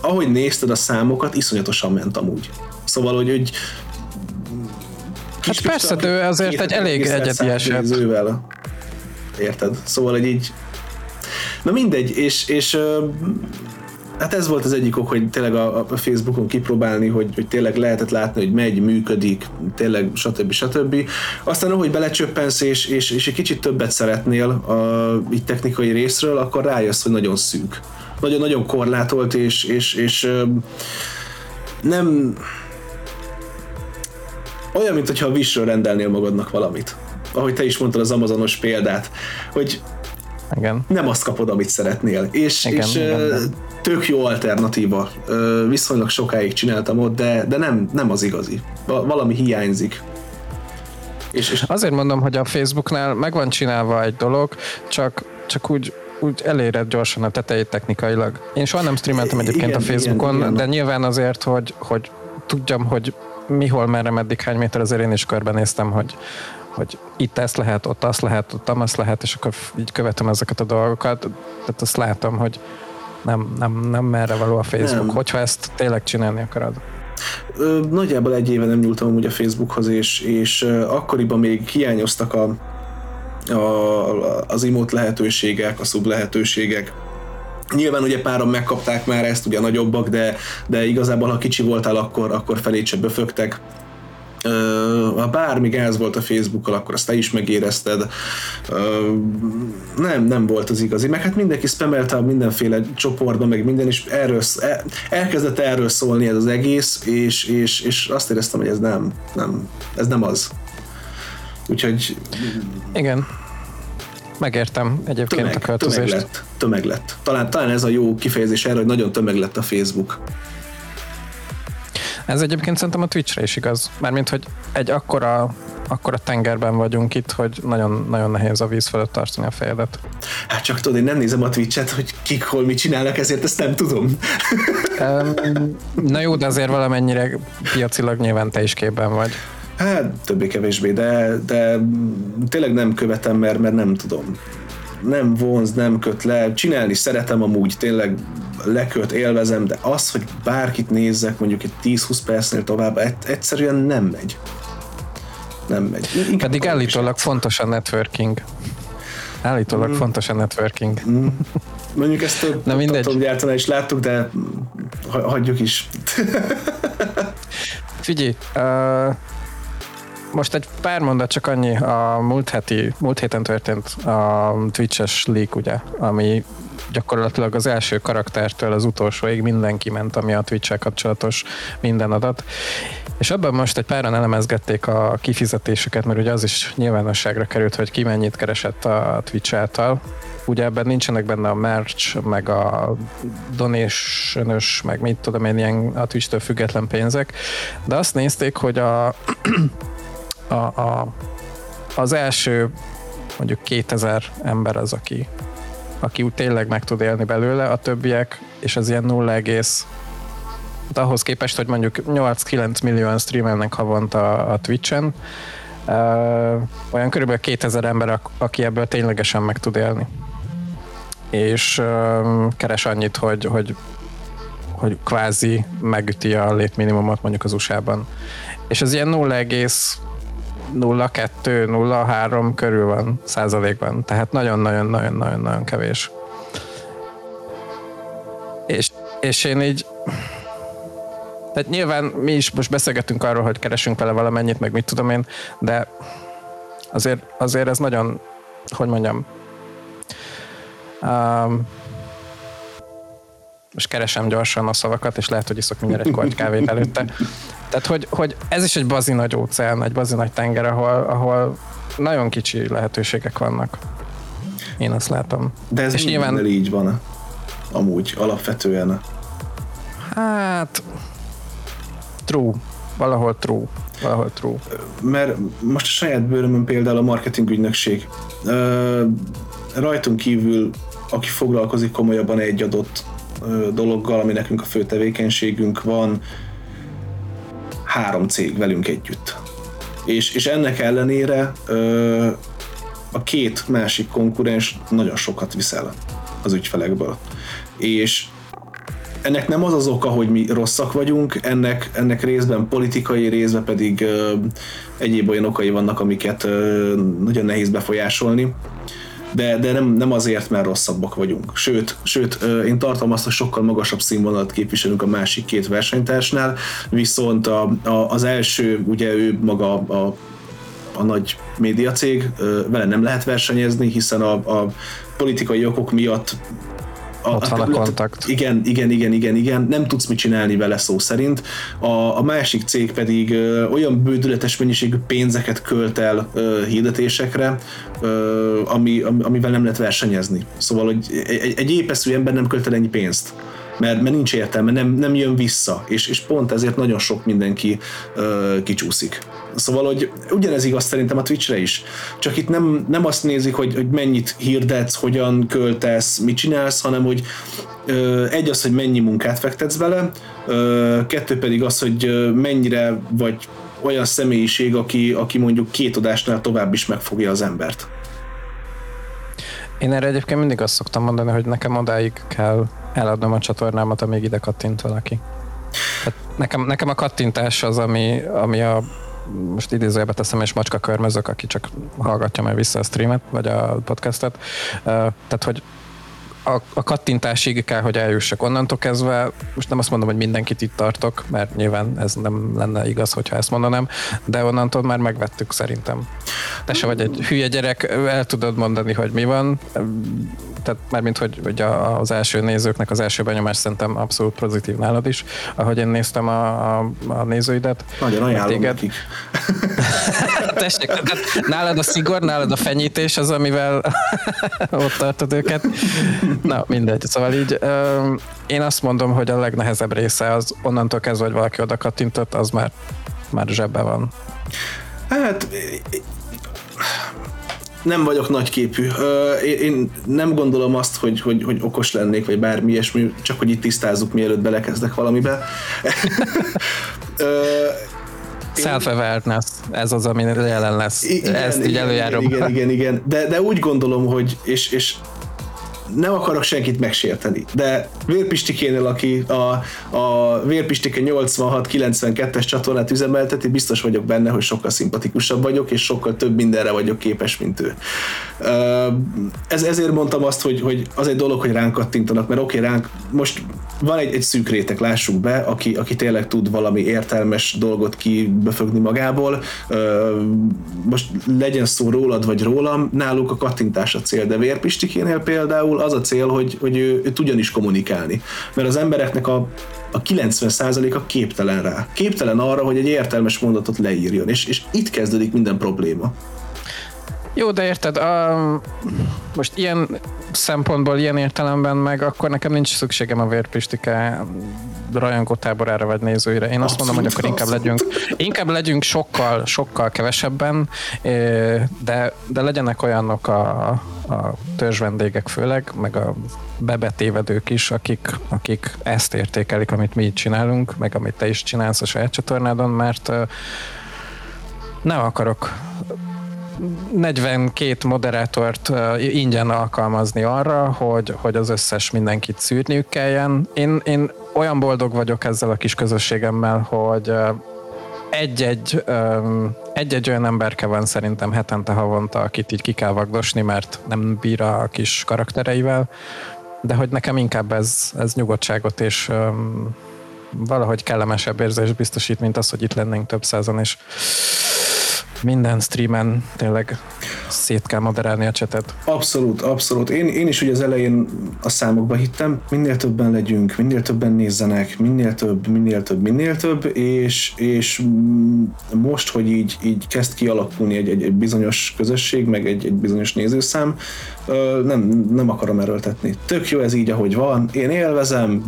ahogy nézted a számokat, iszonyatosan ment amúgy. Szóval, hogy, hogy Hát persze, ő azért egy elég egyedi eset. Érted? Szóval, hogy így Na mindegy, és, és hát ez volt az egyik ok, hogy tényleg a, a Facebookon kipróbálni, hogy, hogy tényleg lehetett látni, hogy megy, működik, tényleg stb. stb. Aztán ahogy belecsöppensz és, és, és egy kicsit többet szeretnél a így technikai részről, akkor rájössz, hogy nagyon szűk. Nagyon-nagyon korlátolt, és, és, és nem olyan, mint hogyha a Wishről rendelnél magadnak valamit. Ahogy te is mondtad az Amazonos példát, hogy igen. nem azt kapod, amit szeretnél. És, igen, és igen, tök jó alternatíva. Viszonylag sokáig csináltam ott, de, de nem, nem az igazi. Valami hiányzik. És, és Azért mondom, hogy a Facebooknál meg van csinálva egy dolog, csak, csak úgy, úgy eléred gyorsan a tetejét technikailag. Én soha nem streameltem egyébként igen, a Facebookon, igen, igen. de nyilván azért, hogy, hogy tudjam, hogy mi, hol, merre, meddig, hány méter, azért én is körbenéztem, hogy, hogy itt ezt lehet, ott azt lehet, ott azt lehet, és akkor így követem ezeket a dolgokat. Tehát azt látom, hogy nem, nem, nem merre való a Facebook, nem. hogyha ezt tényleg csinálni akarod. Nagyjából egy éve nem nyúltam úgy a Facebookhoz, és, és akkoriban még hiányoztak a, a, az imót lehetőségek, a szub lehetőségek. Nyilván ugye páran megkapták már ezt, ugye nagyobbak, de, de igazából ha kicsi voltál, akkor, akkor felét se böfögtek ha bármi gáz volt a Facebookkal, akkor azt te is megérezted. Nem, nem volt az igazi. Meg hát mindenki spamelte a mindenféle csoportban, meg minden, és erről, elkezdett erről szólni ez az egész, és, és, és azt éreztem, hogy ez nem, nem, ez nem az. Úgyhogy... Igen. Megértem egyébként tömeg, a költözést. Tömeg lett, tömeg lett. Talán, talán ez a jó kifejezés erre, hogy nagyon tömeg lett a Facebook. Ez egyébként szerintem a Twitchre is igaz. Mármint, hogy egy akkora, akkora tengerben vagyunk itt, hogy nagyon, nagyon nehéz a víz fölött tartani a fejedet. Hát csak tudod, én nem nézem a Twitch-et, hogy kik hol mit csinálnak, ezért ezt nem tudom. Na jó, de azért valamennyire piacilag nyilván te is képben vagy. Hát többé-kevésbé, de, de tényleg nem követem, mert, mert nem tudom. Nem vonz, nem köt le. Csinálni szeretem amúgy, tényleg leköt, élvezem, de az, hogy bárkit nézzek mondjuk egy 10-20 percnél tovább, egyszerűen nem megy. Nem megy. Inkább Pedig állítólag fontos a networking. Állítólag mm. fontos a networking. Mm. Mondjuk ezt több Na mindegy. gyártani is láttuk, de hagyjuk is. Figyelj, uh, most egy pár mondat, csak annyi, a múlt, heti, múlt héten történt a Twitch-es leak, ugye, ami gyakorlatilag az első karaktertől az utolsóig mindenki ment, ami a twitch kapcsolatos minden adat. És abban most egy páran elemezgették a kifizetéseket, mert ugye az is nyilvánosságra került, hogy ki mennyit keresett a Twitch által. Ugye ebben nincsenek benne a merch, meg a donation meg mit tudom én, ilyen a Twitch-től független pénzek, de azt nézték, hogy a, a, a az első mondjuk 2000 ember az, aki aki úgy tényleg meg tud élni belőle, a többiek, és az ilyen 0, hát ahhoz képest, hogy mondjuk 8-9 millióan streamelnek havonta a Twitch-en, uh, olyan körülbelül 2000 ember, aki ebből ténylegesen meg tud élni. És uh, keres annyit, hogy, hogy, hogy kvázi megüti a létminimumot mondjuk az USA-ban. És az ilyen 0,02-03 körül van százalékban, tehát nagyon-nagyon-nagyon-nagyon-nagyon kevés. És, és én így tehát nyilván mi is most beszélgetünk arról, hogy keresünk vele valamennyit, meg mit tudom én, de azért, azért ez nagyon, hogy mondjam, um, most keresem gyorsan a szavakat, és lehet, hogy iszok mindjárt egy korty kávét előtte. Tehát, hogy, hogy ez is egy bazi nagy óceán, egy bazi nagy tenger, ahol, ahol nagyon kicsi lehetőségek vannak. Én azt látom. De ez és nyilván így van. Amúgy, alapvetően. Hát, true. Valahol true. Valahol true. Mert most a saját bőrömön például a marketing ügynökség. Rajtunk kívül, aki foglalkozik komolyabban egy adott dologgal, ami nekünk a fő tevékenységünk van, három cég velünk együtt. És, és ennek ellenére a két másik konkurens nagyon sokat viszel az ügyfelekből. És ennek nem az az oka, hogy mi rosszak vagyunk, ennek, ennek részben politikai, részben pedig ö, egyéb olyan okai vannak, amiket ö, nagyon nehéz befolyásolni de, de nem, nem azért, mert rosszabbak vagyunk. Sőt, sőt, én tartom azt, hogy sokkal magasabb színvonalat képviselünk a másik két versenytársnál, viszont a, a, az első, ugye ő maga a, a nagy médiacég, vele nem lehet versenyezni, hiszen a, a politikai okok miatt a, Ott van a, a kontakt. Igen, igen, igen, igen, igen, nem tudsz mit csinálni vele szó szerint. A, a másik cég pedig ö, olyan bődületes mennyiségű pénzeket költ el ö, hirdetésekre, ö, ami, amivel nem lehet versenyezni. Szóval, hogy egy, egy épeszű ember nem költ el ennyi pénzt mert, mert nincs értelme, nem, nem jön vissza, és, és pont ezért nagyon sok mindenki ö, kicsúszik. Szóval, hogy ugyanez igaz szerintem a Twitchre is. Csak itt nem, nem azt nézik, hogy, hogy mennyit hirdetsz, hogyan költesz, mit csinálsz, hanem hogy ö, egy az, hogy mennyi munkát fektetsz bele, ö, kettő pedig az, hogy mennyire vagy olyan személyiség, aki, aki mondjuk két adásnál tovább is megfogja az embert. Én erre egyébként mindig azt szoktam mondani, hogy nekem odáig kell eladnom a csatornámat, amíg ide kattint valaki. Tehát nekem, nekem a kattintás az, ami, ami a most idézőjelbe teszem, és macska körmözök, aki csak hallgatja majd vissza a streamet, vagy a podcastet. Tehát, hogy a, a kattintásig kell, hogy eljussak onnantól kezdve. Most nem azt mondom, hogy mindenkit itt tartok, mert nyilván ez nem lenne igaz, hogyha ezt mondanám, de onnantól már megvettük szerintem. Te se vagy egy hülye gyerek, el tudod mondani, hogy mi van, tehát mármint, hogy, hogy az első nézőknek az első benyomás szerintem abszolút pozitív nálad is, ahogy én néztem a, a, a nézőidet. Nagyon ajánlom téged. nekik. Tessék, tehát nálad a szigor, nálad a fenyítés az, amivel ott tartod őket. Na, mindegy. Szóval így én azt mondom, hogy a legnehezebb része az onnantól kezdve, hogy valaki oda kattintott, az már, már zsebben van. Hát nem vagyok nagyképű. Én nem gondolom azt, hogy, hogy, hogy okos lennék, vagy bármi ilyesmi, csak hogy itt tisztázzuk, mielőtt belekezdek valamibe. Self-awareness, ez az, ami jelen lesz. Igen, Ezt így előjárom. Igen, igen, igen, igen. De, de úgy gondolom, hogy, és, és nem akarok senkit megsérteni, de Vérpistikénél, aki a, a Vérpistike 86-92-es csatornát üzemelteti, biztos vagyok benne, hogy sokkal szimpatikusabb vagyok, és sokkal több mindenre vagyok képes, mint ő. Ez, ezért mondtam azt, hogy, hogy az egy dolog, hogy ránk kattintanak, mert oké, okay, ránk most van egy, egy szűk réteg, lássuk be, aki, aki tényleg tud valami értelmes dolgot kibefögni magából. Most legyen szó rólad vagy rólam, náluk a kattintás a cél, de Vérpistikénél például az a cél, hogy, hogy ő, ő tudjon is kommunikálni. Mert az embereknek a, a 90%-a képtelen rá. Képtelen arra, hogy egy értelmes mondatot leírjon. És, és itt kezdődik minden probléma. Jó, de érted, a, most ilyen szempontból, ilyen értelemben meg akkor nekem nincs szükségem a vérpistike rajongó táborára vagy nézőire. Én azt mondom, hogy akkor inkább legyünk, inkább legyünk sokkal, sokkal kevesebben, de, de legyenek olyanok a, a törzs vendégek főleg, meg a bebetévedők is, akik, akik ezt értékelik, amit mi itt csinálunk, meg amit te is csinálsz a saját csatornádon, mert nem akarok 42 moderátort ingyen alkalmazni arra, hogy, hogy az összes mindenkit szűrniük kelljen. Én, én olyan boldog vagyok ezzel a kis közösségemmel, hogy egy-egy, egy-egy olyan emberke van szerintem hetente, havonta, akit így ki kell vagdosni, mert nem bír a kis karaktereivel, de hogy nekem inkább ez, ez nyugodtságot és valahogy kellemesebb érzést biztosít, mint az, hogy itt lennénk több százan, és minden streamen tényleg szét kell moderálni a csetet. Abszolút, abszolút. Én, én is ugye az elején a számokba hittem, minél többen legyünk, minél többen nézzenek, minél több, minél több, minél több, és, és most, hogy így, így kezd kialakulni egy, egy, egy bizonyos közösség, meg egy, egy bizonyos nézőszám, nem, nem akarom erőltetni. Tök jó ez így, ahogy van. Én élvezem,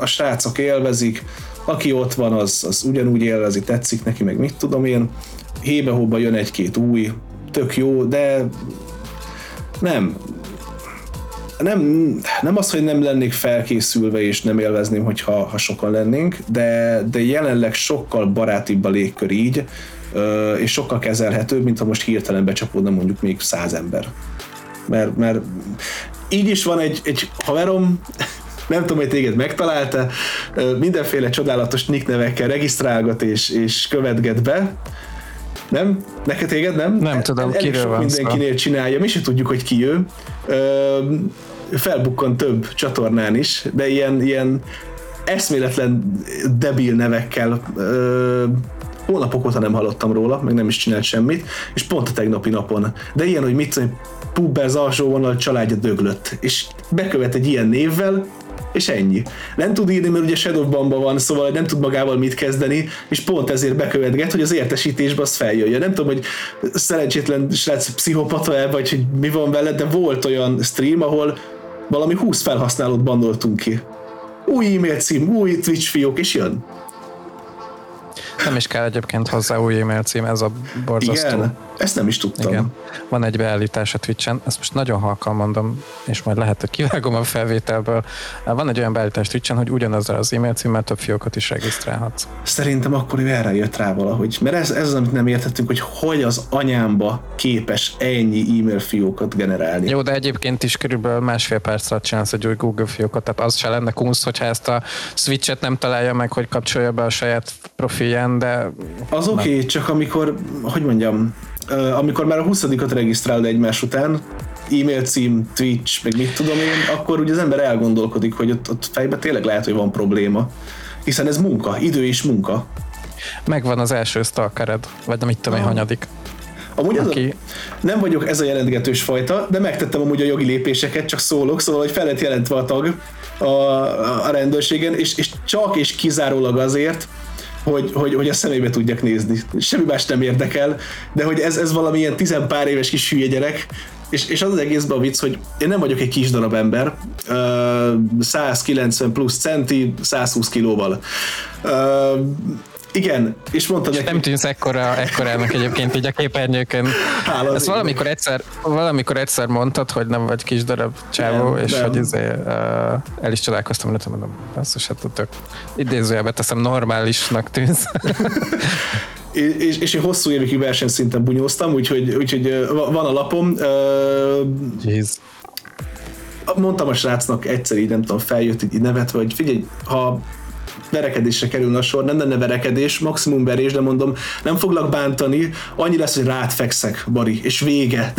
a srácok élvezik, aki ott van, az, az ugyanúgy élvezi, tetszik neki, meg mit tudom én hébe-hóba jön egy-két új, tök jó, de nem, nem, nem az, hogy nem lennék felkészülve és nem élvezném, hogyha ha sokan lennénk, de, de jelenleg sokkal barátibb a légkör így, és sokkal kezelhetőbb, mint ha most hirtelen becsapódna mondjuk még száz ember. Mert, mert így is van egy, egy haverom, nem tudom, hogy téged megtalálta, mindenféle csodálatos nick nevekkel regisztrálgat és, és követget be, nem? Neked téged nem? Nem tudom, El, kiről van mindenkinél szó. csinálja, mi se tudjuk, hogy ki ő. Felbukkan több csatornán is, de ilyen, ilyen eszméletlen debil nevekkel ö, hónapok óta nem hallottam róla, meg nem is csinált semmit, és pont a tegnapi napon. De ilyen, hogy mit tudom, Pubber alsó vonal családja döglött, és bekövet egy ilyen névvel, és ennyi. Nem tud írni, mert ugye Shadowbanban van, szóval nem tud magával mit kezdeni, és pont ezért bekövetget, hogy az értesítésbe az feljöjjön. Nem tudom, hogy szerencsétlen srác pszichopata-e, vagy hogy mi van vele, de volt olyan stream, ahol valami 20 felhasználót bandoltunk ki. új e-mail cím, új Twitch fiók, és jön. Nem is kell egyébként hozzá új e-mail cím, ez a borzasztó. Igen, ezt nem is tudtam. Igen. Van egy beállítás a Twitch-en, ezt most nagyon halkan mondom, és majd lehet, hogy kivágom a felvételből. Van egy olyan beállítás Twitch-en, hogy ugyanazzal az e-mail címmel több fiókot is regisztrálhatsz. Szerintem akkor ő erre jött rá valahogy. Mert ez, ez az, amit nem értettünk, hogy hogy az anyámba képes ennyi e-mail fiókot generálni. Jó, de egyébként is körülbelül másfél perc alatt csinálsz egy új Google fiókot, tehát az se lenne kunsz, hogyha ezt a switchet nem találja meg, hogy kapcsolja be a saját profilján, de... Az oké, okay, csak amikor, hogy mondjam, amikor már a 20 regisztrálod egymás után, e-mail cím, Twitch, meg mit tudom én, akkor ugye az ember elgondolkodik, hogy ott, ott fejben tényleg lehet, hogy van probléma. Hiszen ez munka, idő is munka. Megvan az első stalkered, vagy nem itt tudom én, hanyadik. Amúgy Aki... a, nem vagyok ez a jelentgetős fajta, de megtettem amúgy a jogi lépéseket, csak szólok, szóval, hogy fel lett jelentve a tag a, a, a rendőrségen, és, és csak és kizárólag azért, hogy, hogy, hogy a szemébe tudjak nézni. Semmi más nem érdekel, de hogy ez, ez valamilyen tizenpár éves kis hülye gyerek, és, és az az egészben a vicc, hogy én nem vagyok egy kis darab ember, 190 plusz centi, 120 kilóval. Igen, és mondta neki... Nem tűnsz ekkora, ekkorának egyébként így a képernyőkön. Hála Ezt valamikor egyszer, valamikor egyszer mondtad, hogy nem vagy kis darab csávó, nem, és nem. hogy izé, uh, el is csodálkoztam, hogy mondom, basszus, hát tök idézőjelbe teszem, normálisnak tűnsz. és, és én hosszú évekig versenyszinten bunyóztam, úgyhogy, úgyhogy van a lapom. Jeez. Mondtam a srácnak egyszer így, nem tudom, feljött így nevetve, hogy figyelj, ha verekedésre kerülne a sor, nem lenne verekedés, maximum verés, de mondom, nem foglak bántani, annyi lesz, hogy rád fekszek, Bari, és vége.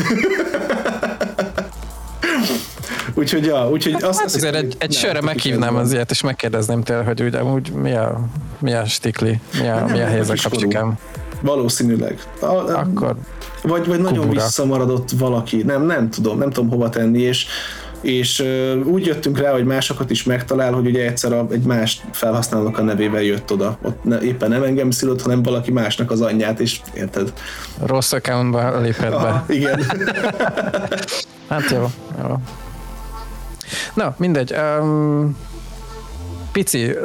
úgyhogy, ja, úgyhogy azt, hát azért egy, egy sörre meghívnám az ilyet, és megkérdezném tőle, hogy úgy, amúgy mi a, mi a stikli, mi a, mi a helyzet kapcsikám. Valószínűleg. A, Akkor vagy, vagy nagyon visszamaradott valaki, nem, nem tudom, nem tudom hova tenni, és és úgy jöttünk rá, hogy másokat is megtalál, hogy ugye egyszer a, egy más felhasználónak a nevével jött oda. Ott ne, éppen nem engem szülött, hanem valaki másnak az anyját, és érted? Rossz accountba lépett be. Ah, igen. hát jó, jó. Na, mindegy. Um, pici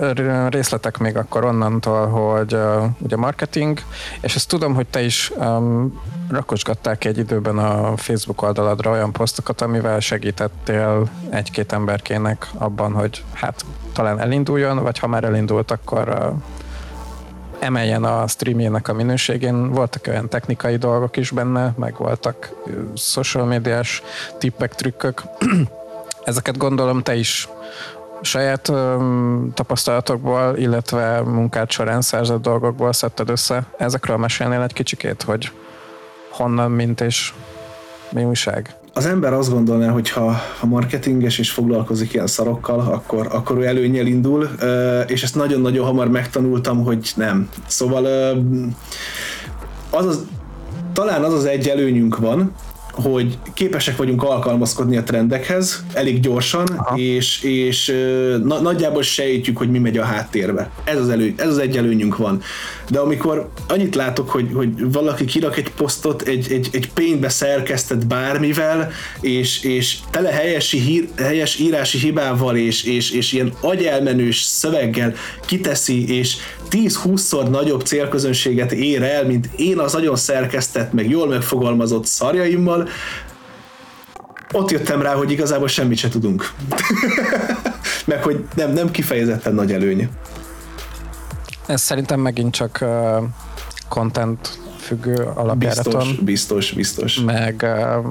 részletek még akkor onnantól, hogy uh, ugye marketing, és ezt tudom, hogy te is um, rakosgatták egy időben a Facebook oldaladra olyan posztokat, amivel segítettél egy-két emberkének abban, hogy hát talán elinduljon, vagy ha már elindult, akkor uh, emeljen a streamjének a minőségén. Voltak olyan technikai dolgok is benne, meg voltak social médiás tippek, trükkök. Ezeket gondolom te is saját um, tapasztalatokból, illetve munkát során szerzett dolgokból szedted össze. Ezekről mesélnél egy kicsikét, hogy honnan, mint és mi újság? Az ember azt gondolná, hogy ha, ha marketinges és foglalkozik ilyen szarokkal, akkor, akkor ő előnyel indul, és ezt nagyon-nagyon hamar megtanultam, hogy nem. Szóval az az, talán az az egy előnyünk van, hogy képesek vagyunk alkalmazkodni a trendekhez elég gyorsan, Aha. és, és na, nagyjából sejtjük, hogy mi megy a háttérbe. Ez az, elő, ez az egy előnyünk van. De amikor annyit látok, hogy, hogy valaki kirak egy posztot egy, egy, egy pénzbe szerkesztett bármivel, és, és tele helyesi hír, helyes írási hibával, és, és, és ilyen agyelmenős szöveggel kiteszi, és 10-20-szor nagyobb célközönséget ér el, mint én az nagyon szerkesztett, meg jól megfogalmazott szarjaimmal, ott jöttem rá, hogy igazából semmit se tudunk. meg hogy nem, nem kifejezetten nagy előny. Ez szerintem megint csak uh, content függő alapjáraton. Biztos, biztos, biztos. Meg uh,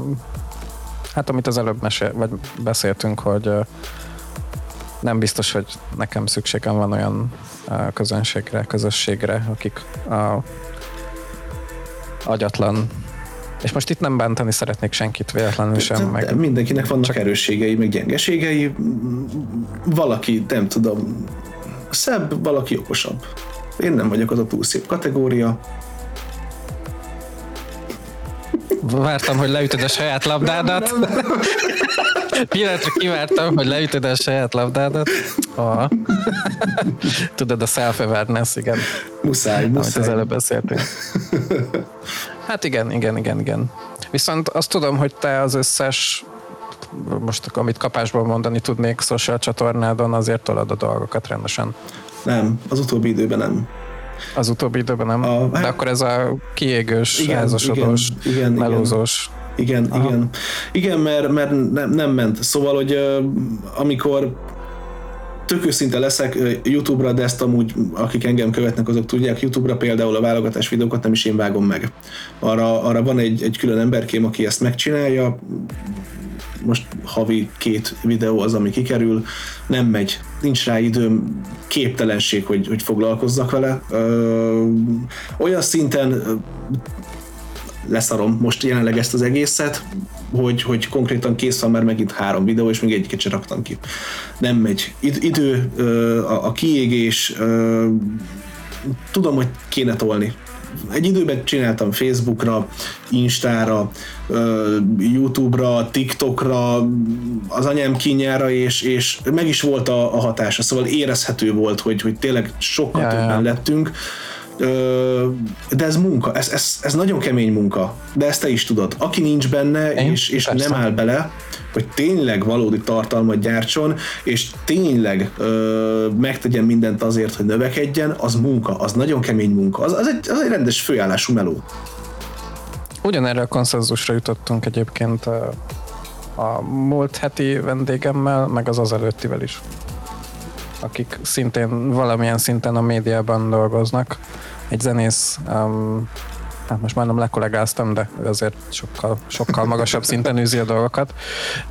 hát amit az előbb mesél, vagy beszéltünk, hogy uh, nem biztos, hogy nekem szükségem van olyan uh, közönségre, közösségre, akik a agyatlan és most itt nem bántani szeretnék senkit véletlenül sem. Meg... Mindenkinek vannak Csak... erősségei, meg gyengeségei. Valaki, nem tudom, szebb, valaki okosabb. Én nem vagyok az a túl szép kategória. Vártam, hogy leütöd a saját labdádat. Nem, nem, nem. Pillanatra kivártam, hogy leütöd a saját labdádat. Oh. Tudod, a self-awareness, igen. Muszáj, muszáj. Amit az előbb beszéltünk. Hát igen, igen, igen, igen. Viszont azt tudom, hogy te az összes most amit kapásból mondani tudnék social csatornádon, azért tolod a dolgokat rendesen. Nem, az utóbbi időben nem. Az utóbbi időben nem? A, De hát, akkor ez a kiégős, igen, házasodós, igen, igen, melózós. Igen, Aha. igen. Igen, mert, mert nem, nem ment. Szóval, hogy amikor tök őszinte leszek YouTube-ra, de ezt amúgy, akik engem követnek, azok tudják, YouTube-ra például a válogatás videókat nem is én vágom meg. Arra, arra van egy, egy külön emberkém, aki ezt megcsinálja, most havi két videó az, ami kikerül, nem megy, nincs rá időm, képtelenség, hogy, hogy foglalkozzak vele. Ö, olyan szinten leszarom most jelenleg ezt az egészet, hogy, hogy konkrétan kész van már megint három videó, és még egyiket sem raktam ki. Nem megy. Idő, a, a kiégés, tudom, hogy kéne tolni. Egy időben csináltam Facebookra, Instára, YouTube-ra, TikTokra, az anyám kínjára, és, és meg is volt a, a hatása, szóval érezhető volt, hogy, hogy tényleg sokkal ja, többen ja. lettünk de ez munka, ez, ez, ez nagyon kemény munka, de ezt te is tudod. Aki nincs benne, Én? és, és nem áll bele, hogy tényleg valódi tartalmat gyártson, és tényleg ö, megtegyen mindent azért, hogy növekedjen, az munka, az nagyon kemény munka, az, az, egy, az egy rendes főállású meló. Ugyanerre a konszenzusra jutottunk egyébként a, múlt heti vendégemmel, meg az az előttivel is akik szintén valamilyen szinten a médiában dolgoznak. Egy zenész, um, hát most már nem lekollégáztam, de azért sokkal, sokkal magasabb szinten űzi a dolgokat.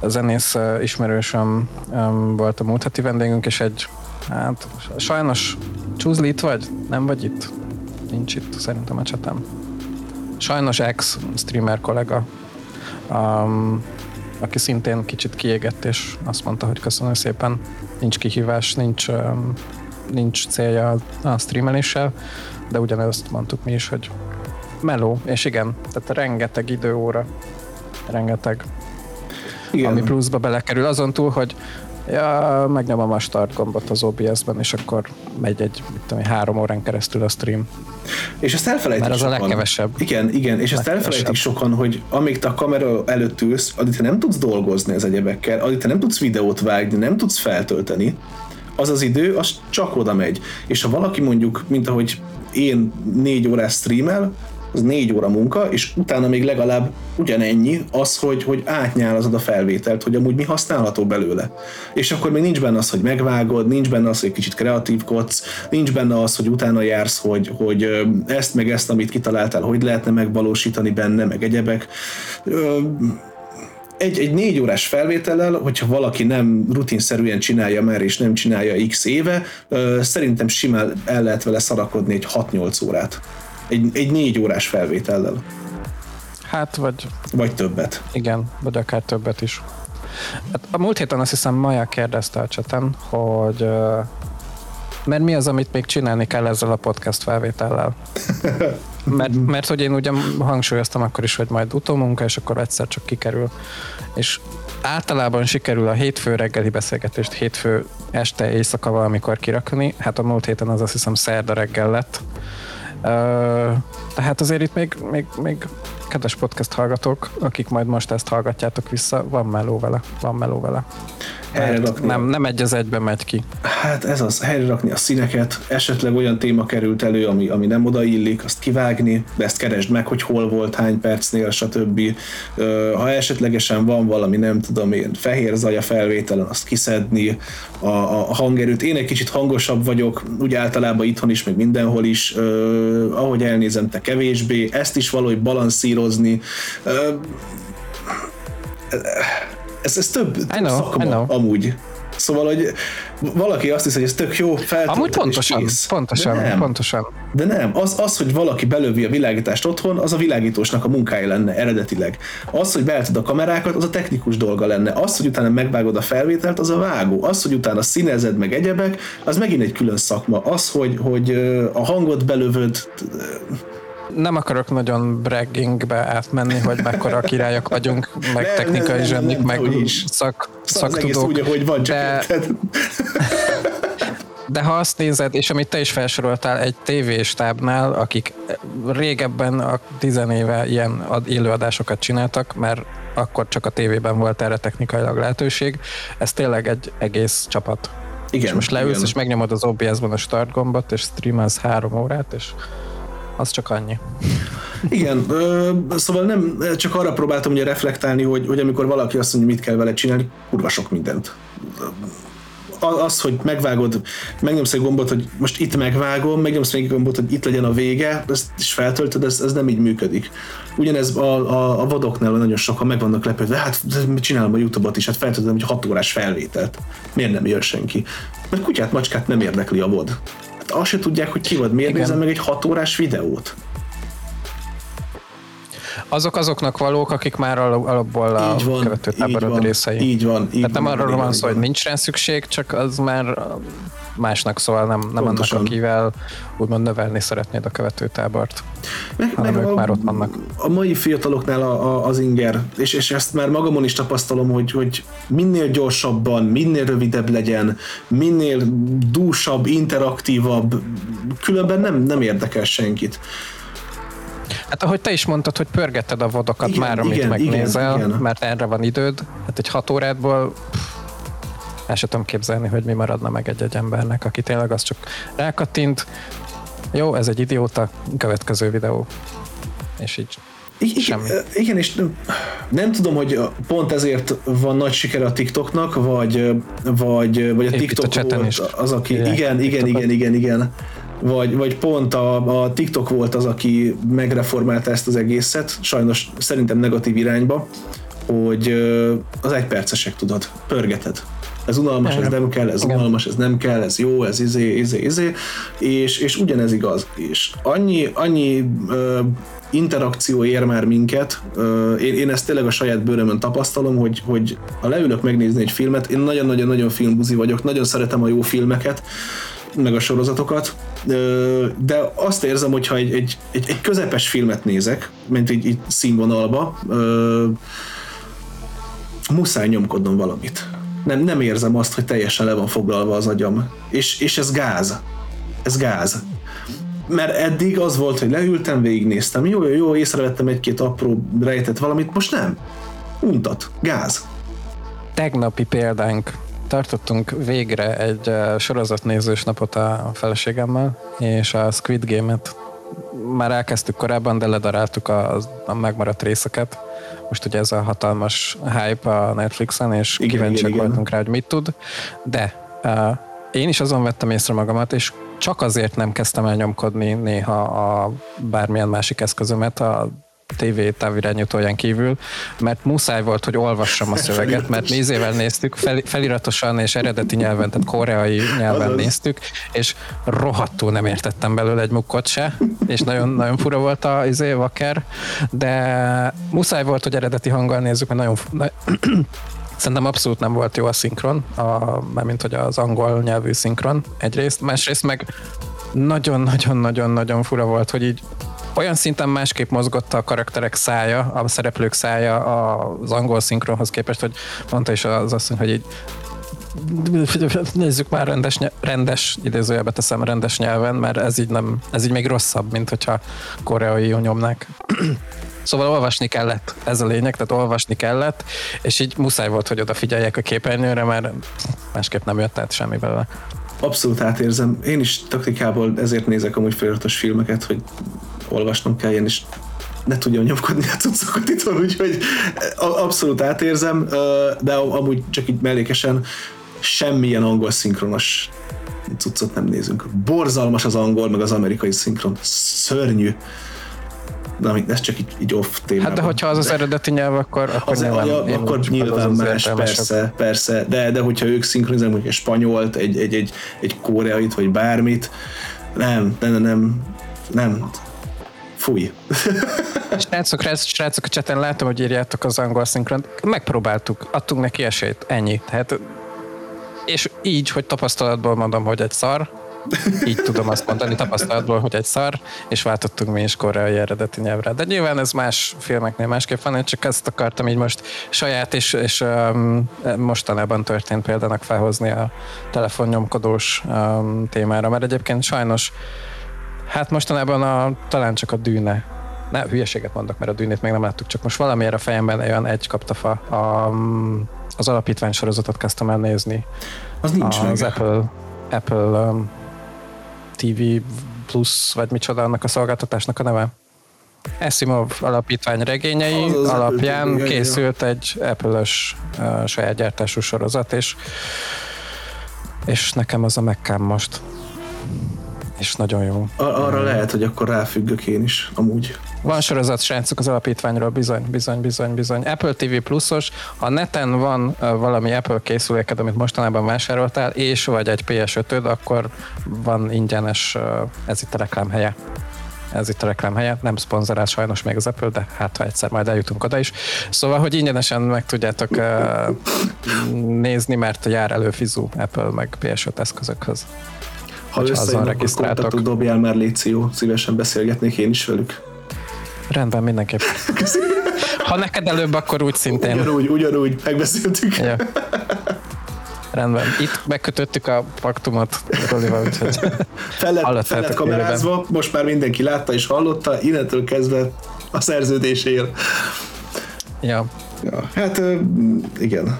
A zenész uh, ismerősöm um, volt a múlt heti vendégünk, és egy, hát sajnos Csúzli itt vagy? Nem vagy itt? Nincs itt szerintem a csatem. Sajnos ex streamer kollega. Um, aki szintén kicsit kiégett, és azt mondta, hogy köszönöm szépen, nincs kihívás, nincs, nincs célja a streameléssel, de ugyanezt mondtuk mi is, hogy meló, és igen, tehát rengeteg időóra, rengeteg, igen. ami pluszba belekerül, azon túl, hogy ja, megnyomom a start gombot az OBS-ben, és akkor megy egy, mit tudom, három órán keresztül a stream. És ezt elfelejtik Mert az sokan. a legkevesebb. Igen, igen, és ezt elfelejtik sokan, hogy amíg te a kamera előtt ülsz, addig te nem tudsz dolgozni az egyebekkel, addig te nem tudsz videót vágni, nem tudsz feltölteni, az az idő, az csak oda megy. És ha valaki mondjuk, mint ahogy én négy órás streamel, az négy óra munka, és utána még legalább ugyanennyi az, hogy, hogy átnyálazod a felvételt, hogy amúgy mi használható belőle. És akkor még nincs benne az, hogy megvágod, nincs benne az, hogy kicsit kreatívkodsz, nincs benne az, hogy utána jársz, hogy, hogy ezt meg ezt, amit kitaláltál, hogy lehetne megvalósítani benne, meg egyebek egy, egy négy órás felvétellel, hogyha valaki nem rutinszerűen csinálja már, és nem csinálja x éve, szerintem simán el lehet vele szarakodni egy 6-8 órát egy, egy négy órás felvétellel. Hát, vagy... Vagy többet. Igen, vagy akár többet is. Hát a múlt héten azt hiszem Maja kérdezte a cseten, hogy mert mi az, amit még csinálni kell ezzel a podcast felvétellel? Mert, mert hogy én ugye hangsúlyoztam akkor is, hogy majd utómunka, és akkor egyszer csak kikerül. És általában sikerül a hétfő reggeli beszélgetést hétfő este éjszaka valamikor kirakni. Hát a múlt héten az azt hiszem szerda reggel lett tehát azért itt még, még, még kedves podcast hallgatók, akik majd most ezt hallgatjátok vissza, van meló vele, van meló vele helyre rakni. Nem, nem egy az egyben megy ki. Hát ez az, helyre rakni a színeket, esetleg olyan téma került elő, ami, ami nem odaillik, azt kivágni, de ezt keresd meg, hogy hol volt, hány percnél, stb. Ha esetlegesen van valami, nem tudom én, fehér zaj a felvételen, azt kiszedni, a, a hangerőt. Én egy kicsit hangosabb vagyok, úgy általában itthon is, meg mindenhol is, ahogy elnézem, te kevésbé, ezt is valahogy balanszírozni ez, ez több, több know, szakma amúgy. Szóval, hogy valaki azt hiszi, hogy ez tök jó, feltölteni Amúgy pontosan, kész. pontosan, de nem, pontosan. De nem, az, az, hogy valaki belövi a világítást otthon, az a világítósnak a munkája lenne eredetileg. Az, hogy beálltad a kamerákat, az a technikus dolga lenne. Az, hogy utána megvágod a felvételt, az a vágó. Az, hogy utána színezed meg egyebek, az megint egy külön szakma. Az, hogy, hogy a hangot belövöd, nem akarok nagyon braggingbe átmenni, hogy mekkora királyok vagyunk, meg nem, technikai nem, zsebnik, meg is. szak, szaktudók. Úgy, van, csak de, de ha azt nézed, és amit te is felsoroltál, egy tévéstábnál, akik régebben a tizenéve ilyen élőadásokat csináltak, mert akkor csak a tévében volt erre technikailag lehetőség. Ez tényleg egy egész csapat. Igen, és most leülsz, igen. és megnyomod az OBS-ban a start gombot, és streamelsz három órát, és az csak annyi. Igen, ö, szóval nem, csak arra próbáltam ugye reflektálni, hogy, hogy amikor valaki azt mondja, mit kell vele csinálni, kurva sok mindent. Az, hogy megvágod, megnyomsz egy gombot, hogy most itt megvágom, megnyomsz még egy gombot, hogy itt legyen a vége, ezt is feltöltöd, ez, ez nem így működik. Ugyanez a, a, a vadoknál nagyon sokan meg vannak lepődve, hát csinálom a Youtube-ot is, hát feltöltöm egy 6 órás felvételt. Miért nem jön senki? Mert kutyát, macskát nem érdekli a vod. Azt se tudják, hogy ki vagy, miért nézem meg egy 6 órás videót. Azok azoknak valók, akik már al- alapból a Így van, követő táborod részei. így van, így Tehát nem van, arról így van szó, hogy nincs rá szükség, csak az már másnak szól, nem, nem annak, akivel úgymond növelni szeretnéd a követőtábort. Meg, hanem ők már ott vannak. A mai fiataloknál a, a, az inger, és, és ezt már magamon is tapasztalom, hogy, hogy minél gyorsabban, minél rövidebb legyen, minél dúsabb, interaktívabb, különben nem, nem érdekel senkit. Hát ahogy te is mondtad, hogy pörgeted a vodokat Igen, már, amit igen, megnézel, igen, igen. mert erre van időd. Hát egy hat órádból pff, el sem tudom képzelni, hogy mi maradna meg egy-egy embernek, aki tényleg az csak rákattint, jó, ez egy idióta, következő videó. És így Igen, Semmi. igen, és nem, nem tudom, hogy pont ezért van nagy sikere a TikToknak, vagy, vagy, vagy a Épp a TikTok chaten volt is az, aki... Igen, igen, TikTokot. igen, igen, igen. Vagy, vagy pont a, a TikTok volt az, aki megreformálta ezt az egészet, sajnos szerintem negatív irányba, hogy az egypercesek tudod, pörgeted. Ez unalmas, ez nem kell, ez Igen. unalmas, ez nem kell, ez jó, ez izé, izé, izé, és, és ugyanez igaz. És annyi, annyi ö, interakció ér már minket, ö, én, én ezt tényleg a saját bőrömön tapasztalom, hogy, hogy ha leülök megnézni egy filmet, én nagyon-nagyon-nagyon filmbuzi vagyok, nagyon szeretem a jó filmeket, meg a sorozatokat, de azt érzem, hogyha egy, egy, egy, egy közepes filmet nézek, mint így, így színvonalba, muszáj nyomkodnom valamit. Nem, nem érzem azt, hogy teljesen le van foglalva az agyam. És, és ez gáz. Ez gáz. Mert eddig az volt, hogy leültem, végignéztem. Jó, jó, jó, észrevettem egy-két apró rejtett valamit, most nem. Untat. Gáz. tegnapi példánk tartottunk végre egy sorozatnézős napot a feleségemmel, és a Squid Game-et már elkezdtük korábban, de ledaráltuk a, a megmaradt részeket. Most ugye ez a hatalmas hype a Netflixen, és Igen, kíváncsiak igen, igen. voltunk rá, hogy mit tud. De uh, én is azon vettem észre magamat, és csak azért nem kezdtem el nyomkodni néha a bármilyen másik eszközömet, a TV távirányítóján kívül, mert muszáj volt, hogy olvassam a szöveget, mert néz évvel néztük, fel, feliratosan és eredeti nyelven, tehát koreai nyelven Azaz. néztük, és rohadtul nem értettem belőle egy mukkot se, és nagyon, nagyon fura volt a izé, vaker, de muszáj volt, hogy eredeti hanggal nézzük, mert nagyon, na, Szerintem abszolút nem volt jó a szinkron, a, mármint hogy az angol nyelvű szinkron egyrészt, másrészt meg nagyon-nagyon-nagyon-nagyon fura volt, hogy így olyan szinten másképp mozgott a karakterek szája, a szereplők szája az angol szinkronhoz képest, hogy mondta is az asszony, hogy így nézzük már rendes, rendes idézőjelbe teszem rendes nyelven, mert ez így nem, ez így még rosszabb, mint hogyha koreai nyomnák. Szóval olvasni kellett, ez a lényeg, tehát olvasni kellett, és így muszáj volt, hogy odafigyeljek a képernyőre, mert másképp nem jött át semmi belőle. Abszolút átérzem. Én is taktikából ezért nézek amúgy feliratos filmeket, hogy olvasnom kelljen, és ne tudjam nyomkodni a cuccokat itthon, úgyhogy a- abszolút átérzem, ö, de amúgy csak így mellékesen semmilyen angol szinkronos cuccot nem nézünk. Borzalmas az angol, meg az amerikai szinkron. Szörnyű. De ez csak így, így off témában. Hát de hogyha az az eredeti nyelv, akkor, akkor az, nyilván, ja, én akkor nyilván az az más, értelmesebb. persze, persze, de, de hogyha ők szinkronizálnak egy spanyolt, egy, egy, egy, egy koreait, vagy bármit, nem, nem, nem, nem. Fúj. Srácok, rá- srácok, a cseten látom, hogy írjátok az angol szinkront. Megpróbáltuk, adtunk neki esélyt, ennyi. Tehát, és így, hogy tapasztalatból mondom, hogy egy szar, így tudom azt mondani tapasztalatból, hogy egy szar, és váltottunk mi is koreai eredeti nyelvre. De nyilván ez más filmeknél másképp van, én csak ezt akartam így most saját és, és um, mostanában történt példának felhozni a telefonnyomkodós um, témára, mert egyébként sajnos Hát mostanában a, talán csak a dűne ne, hülyeséget mondok, mert a dűnét még nem láttuk, csak most valamiért a fejemben olyan egy kaptafa a, az alapítvány sorozatot kezdtem el nézni. Az nincs az meg. Apple, Apple um, TV Plus, vagy micsoda annak a szolgáltatásnak a neve. Asimov alapítvány regényei Az az alapján Apple készült egy Apple-ös uh, saját gyártású sorozat, és, és nekem az a megkám most. És nagyon jó. Ar- arra lehet, hogy akkor ráfüggök én is, amúgy. Van sorozat, srácok, az alapítványról, bizony, bizony, bizony, bizony. Apple TV pluszos, ha neten van uh, valami Apple készüléked, amit mostanában vásároltál, és vagy egy PS5-öd, akkor van ingyenes, uh, ez itt a reklám helye. Ez itt a reklám helye, nem szponzorál sajnos még az Apple, de hát ha egyszer majd eljutunk oda is. Szóval, hogy ingyenesen meg tudjátok uh, nézni, mert jár előfizu Apple meg PS5 eszközökhöz. Ha összejön, akkor kontaktot dobjál már, légy jó, szívesen beszélgetnék én is velük. Rendben, mindenképp. Ha neked előbb, akkor úgy szintén. Ugyanúgy, ugyanúgy, megbeszéltük. Ja. Rendben. Itt megkötöttük a paktumot Rolival, úgyhogy Fel lett, fel lett kamerázva, most már mindenki látta és hallotta, innentől kezdve a szerződéséért. ja. Ja, hát igen.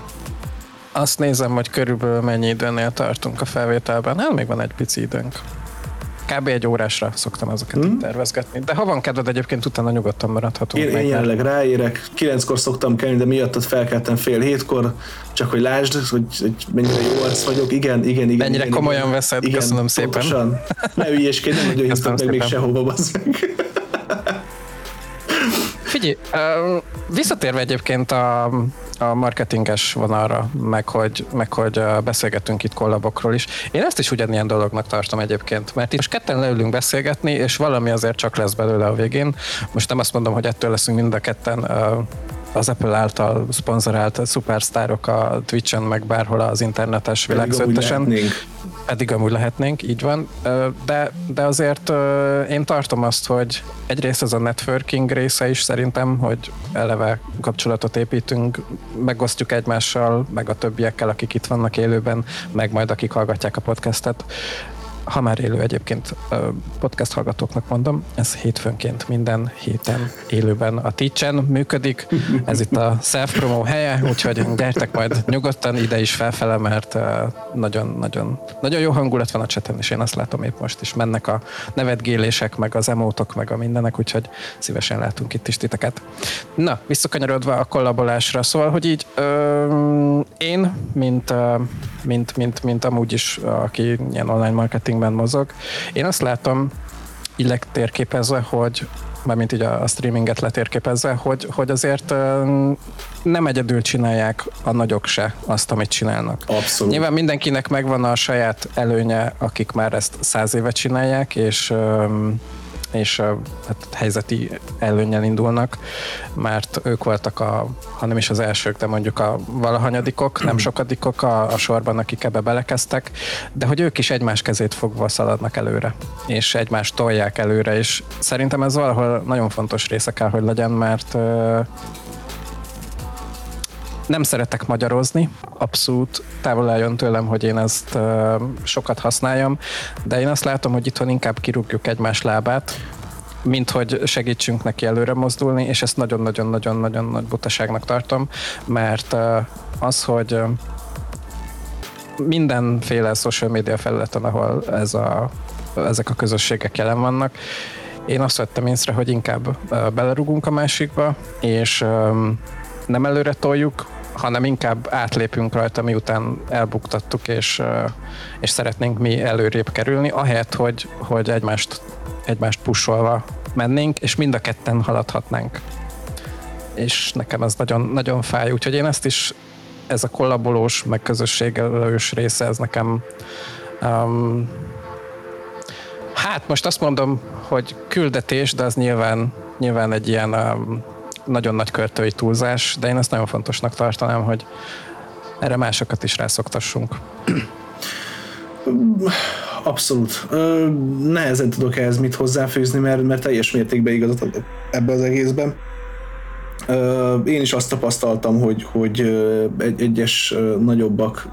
Azt nézem, hogy körülbelül mennyi időnél tartunk a felvételben. Hát még van egy pici időnk. Kb. egy órásra szoktam ezeket hmm. tervezgetni. De ha van kedved, egyébként utána nyugodtan maradhatunk. Én, meg, én mert- jelenleg ráérek, kilenckor szoktam kelni, de miattad felkeltem fél hétkor, csak hogy lásd, hogy, hogy mennyire jó arc vagyok. Igen, igen, igen. Mennyire igen, komolyan igen, veszed, igen, köszönöm szépen. Pontosan. Ne ügyéskedj, nem nagyon hívtak meg még sehova, bazd meg. Figyelj, visszatérve egyébként a, a marketinges vonalra, meg hogy, meg hogy beszélgetünk itt kollabokról is. Én ezt is ugyanilyen dolognak tartom egyébként, mert itt most ketten leülünk beszélgetni, és valami azért csak lesz belőle a végén. Most nem azt mondom, hogy ettől leszünk mind a ketten az Apple által szponzorált szupersztárok a Twitch-en, meg bárhol az internetes világszöntesen. lehetnénk. Pedig amúgy lehetnénk, így van. De, de azért én tartom azt, hogy egyrészt ez a networking része is szerintem, hogy eleve kapcsolatot építünk, megosztjuk egymással, meg a többiekkel, akik itt vannak élőben, meg majd akik hallgatják a podcastet. Ha már élő egyébként podcast hallgatóknak mondom, ez hétfőnként minden héten élőben a Teach-en működik. Ez itt a self-promo helye, úgyhogy gyertek majd nyugodtan ide is felfele, mert nagyon-nagyon nagyon jó hangulat van a cseten, és én azt látom épp most is. Mennek a nevetgélések, meg az emótok, meg a mindenek, úgyhogy szívesen látunk itt is titeket. Na, visszakanyarodva a kollabolásra, szóval, hogy így ö, én, mint, mint, mint, mint amúgy is, aki ilyen online marketingben mozog, én azt látom, így letérképezve, hogy mármint így a, a streaminget letérképezve, hogy, hogy azért nem egyedül csinálják a nagyok se azt, amit csinálnak. Abszolút. Nyilván mindenkinek megvan a saját előnye, akik már ezt száz éve csinálják, és és hát helyzeti előnyel indulnak, mert ők voltak a, ha nem is az elsők, de mondjuk a valahanyadikok, nem sokadikok a, a sorban, akik ebbe belekezdtek, de hogy ők is egymás kezét fogva szaladnak előre, és egymást tolják előre, és szerintem ez valahol nagyon fontos része kell, hogy legyen, mert nem szeretek magyarozni, abszolút távol álljon tőlem, hogy én ezt sokat használjam, de én azt látom, hogy itthon inkább kirúgjuk egymás lábát, mint hogy segítsünk neki előre mozdulni, és ezt nagyon-nagyon-nagyon-nagyon nagy butaságnak tartom, mert az, hogy mindenféle social media felületen, ahol ez a, ezek a közösségek jelen vannak, én azt vettem észre, hogy inkább belerugunk a másikba, és um, nem előre toljuk, hanem inkább átlépünk rajta, miután elbuktattuk, és, és szeretnénk mi előrébb kerülni, ahelyett, hogy, hogy egymást, egymást pusolva mennénk, és mind a ketten haladhatnánk. És nekem ez nagyon, nagyon fáj, úgyhogy én ezt is, ez a kollabolós, meg közösségelős része, ez nekem um, hát most azt mondom, hogy küldetés, de az nyilván, nyilván egy ilyen um, nagyon nagy költői túlzás, de én ezt nagyon fontosnak tartanám, hogy erre másokat is rászoktassunk. Abszolút. Ö, nehezen tudok ehhez mit hozzáfűzni, mert, mert teljes mértékben igazat adok ebbe az egészben. Én is azt tapasztaltam, hogy, hogy egy, egyes nagyobbak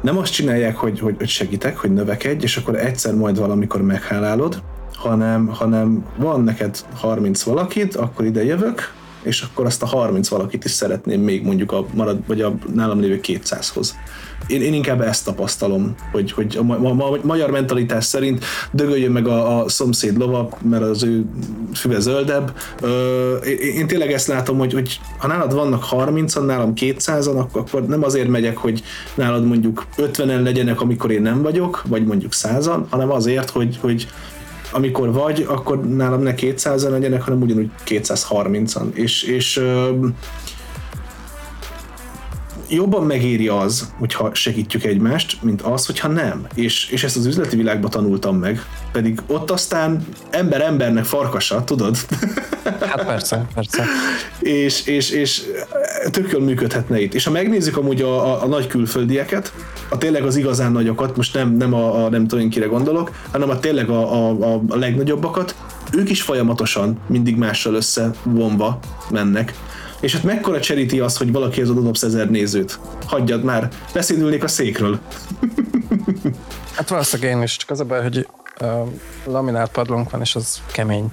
nem azt csinálják, hogy, hogy segítek, hogy növekedj, és akkor egyszer majd valamikor meghálálod, hanem, hanem van neked 30 valakit, akkor ide jövök, és akkor azt a 30 valakit is szeretném még mondjuk a marad, vagy a nálam lévő 200-hoz. Én, én inkább ezt tapasztalom, hogy, hogy a, ma, ma, magyar mentalitás szerint dögöljön meg a, a szomszéd lova, mert az ő füve zöldebb. Ö, én, én tényleg ezt látom, hogy, hogy ha nálad vannak 30-an, nálam 200-an, akkor, akkor nem azért megyek, hogy nálad mondjuk 50-en legyenek, amikor én nem vagyok, vagy mondjuk 100-an, hanem azért, hogy, hogy amikor vagy, akkor nálam ne 200-an legyenek, hanem ugyanúgy 230-an. És, és ö, jobban megéri az, hogyha segítjük egymást, mint az, hogyha nem. És, és ezt az üzleti világban tanultam meg. Pedig ott aztán ember embernek farkasa, tudod? Hát persze, persze. és, és, és tök jól működhetne itt. És ha megnézzük amúgy a, a, a nagy külföldieket, a tényleg az igazán nagyokat, most nem, nem a, a nem tudom én kire gondolok, hanem a tényleg a, a, a, legnagyobbakat, ők is folyamatosan mindig mással összevonva mennek. És hát mekkora cseríti az, hogy valaki az dobsz ezer nézőt? Hagyjad már, leszédülnék a székről. Hát valószínűleg én is, csak az a baj, hogy uh, laminált padlónk van, és az kemény.